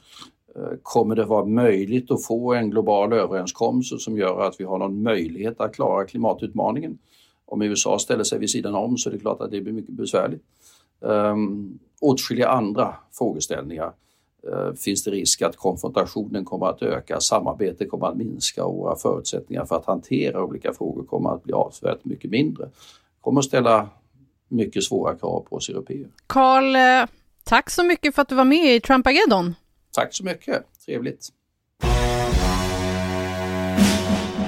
Eh, kommer det vara möjligt att få en global överenskommelse som gör att vi har någon möjlighet att klara klimatutmaningen? Om USA ställer sig vid sidan om så är det klart att det blir mycket besvärligt. Um, åtskilliga andra frågeställningar finns det risk att konfrontationen kommer att öka, samarbetet kommer att minska och våra förutsättningar för att hantera olika frågor kommer att bli avsevärt mycket mindre. Det kommer att ställa mycket svåra krav på oss europeer. Karl, eh, tack så mycket för att du var med i Trumpageddon. Tack så mycket, trevligt.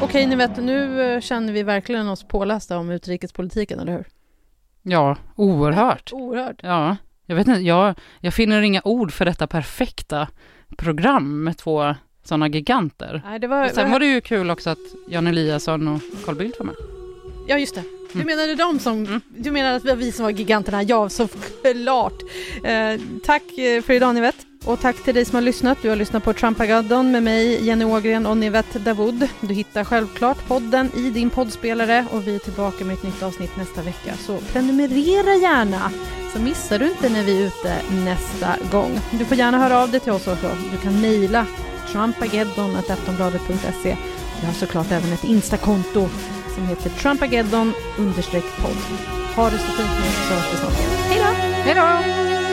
Okej, ni vet, nu eh, känner vi verkligen oss pålästa om utrikespolitiken, eller hur? Ja, oerhört. Oerhört. Ja, jag vet inte, jag, jag finner inga ord för detta perfekta program med två sådana giganter. Nej, var, och sen var det ju kul också att Jan Eliasson och Carl Bildt var med. Ja, just det. Du Mm. menade de som, du menade att det var vi som var giganterna? Ja, såklart. Eh, tack eh, för idag Nivette. Och tack till dig som har lyssnat. Du har lyssnat på Trumpagaddon med mig, Jenny Ågren och Nivette Davud. Du hittar självklart podden i din poddspelare och vi är tillbaka med ett nytt avsnitt nästa vecka. Så prenumerera gärna så missar du inte när vi är ute nästa gång. Du får gärna höra av dig till oss också. Du kan mejla trumpageddon.aftonbladet.se. Vi har såklart även ett Instakonto som heter trumpageddon podd. Ha det så fint nu så hörs vi snart igen. Hej då! Hej då!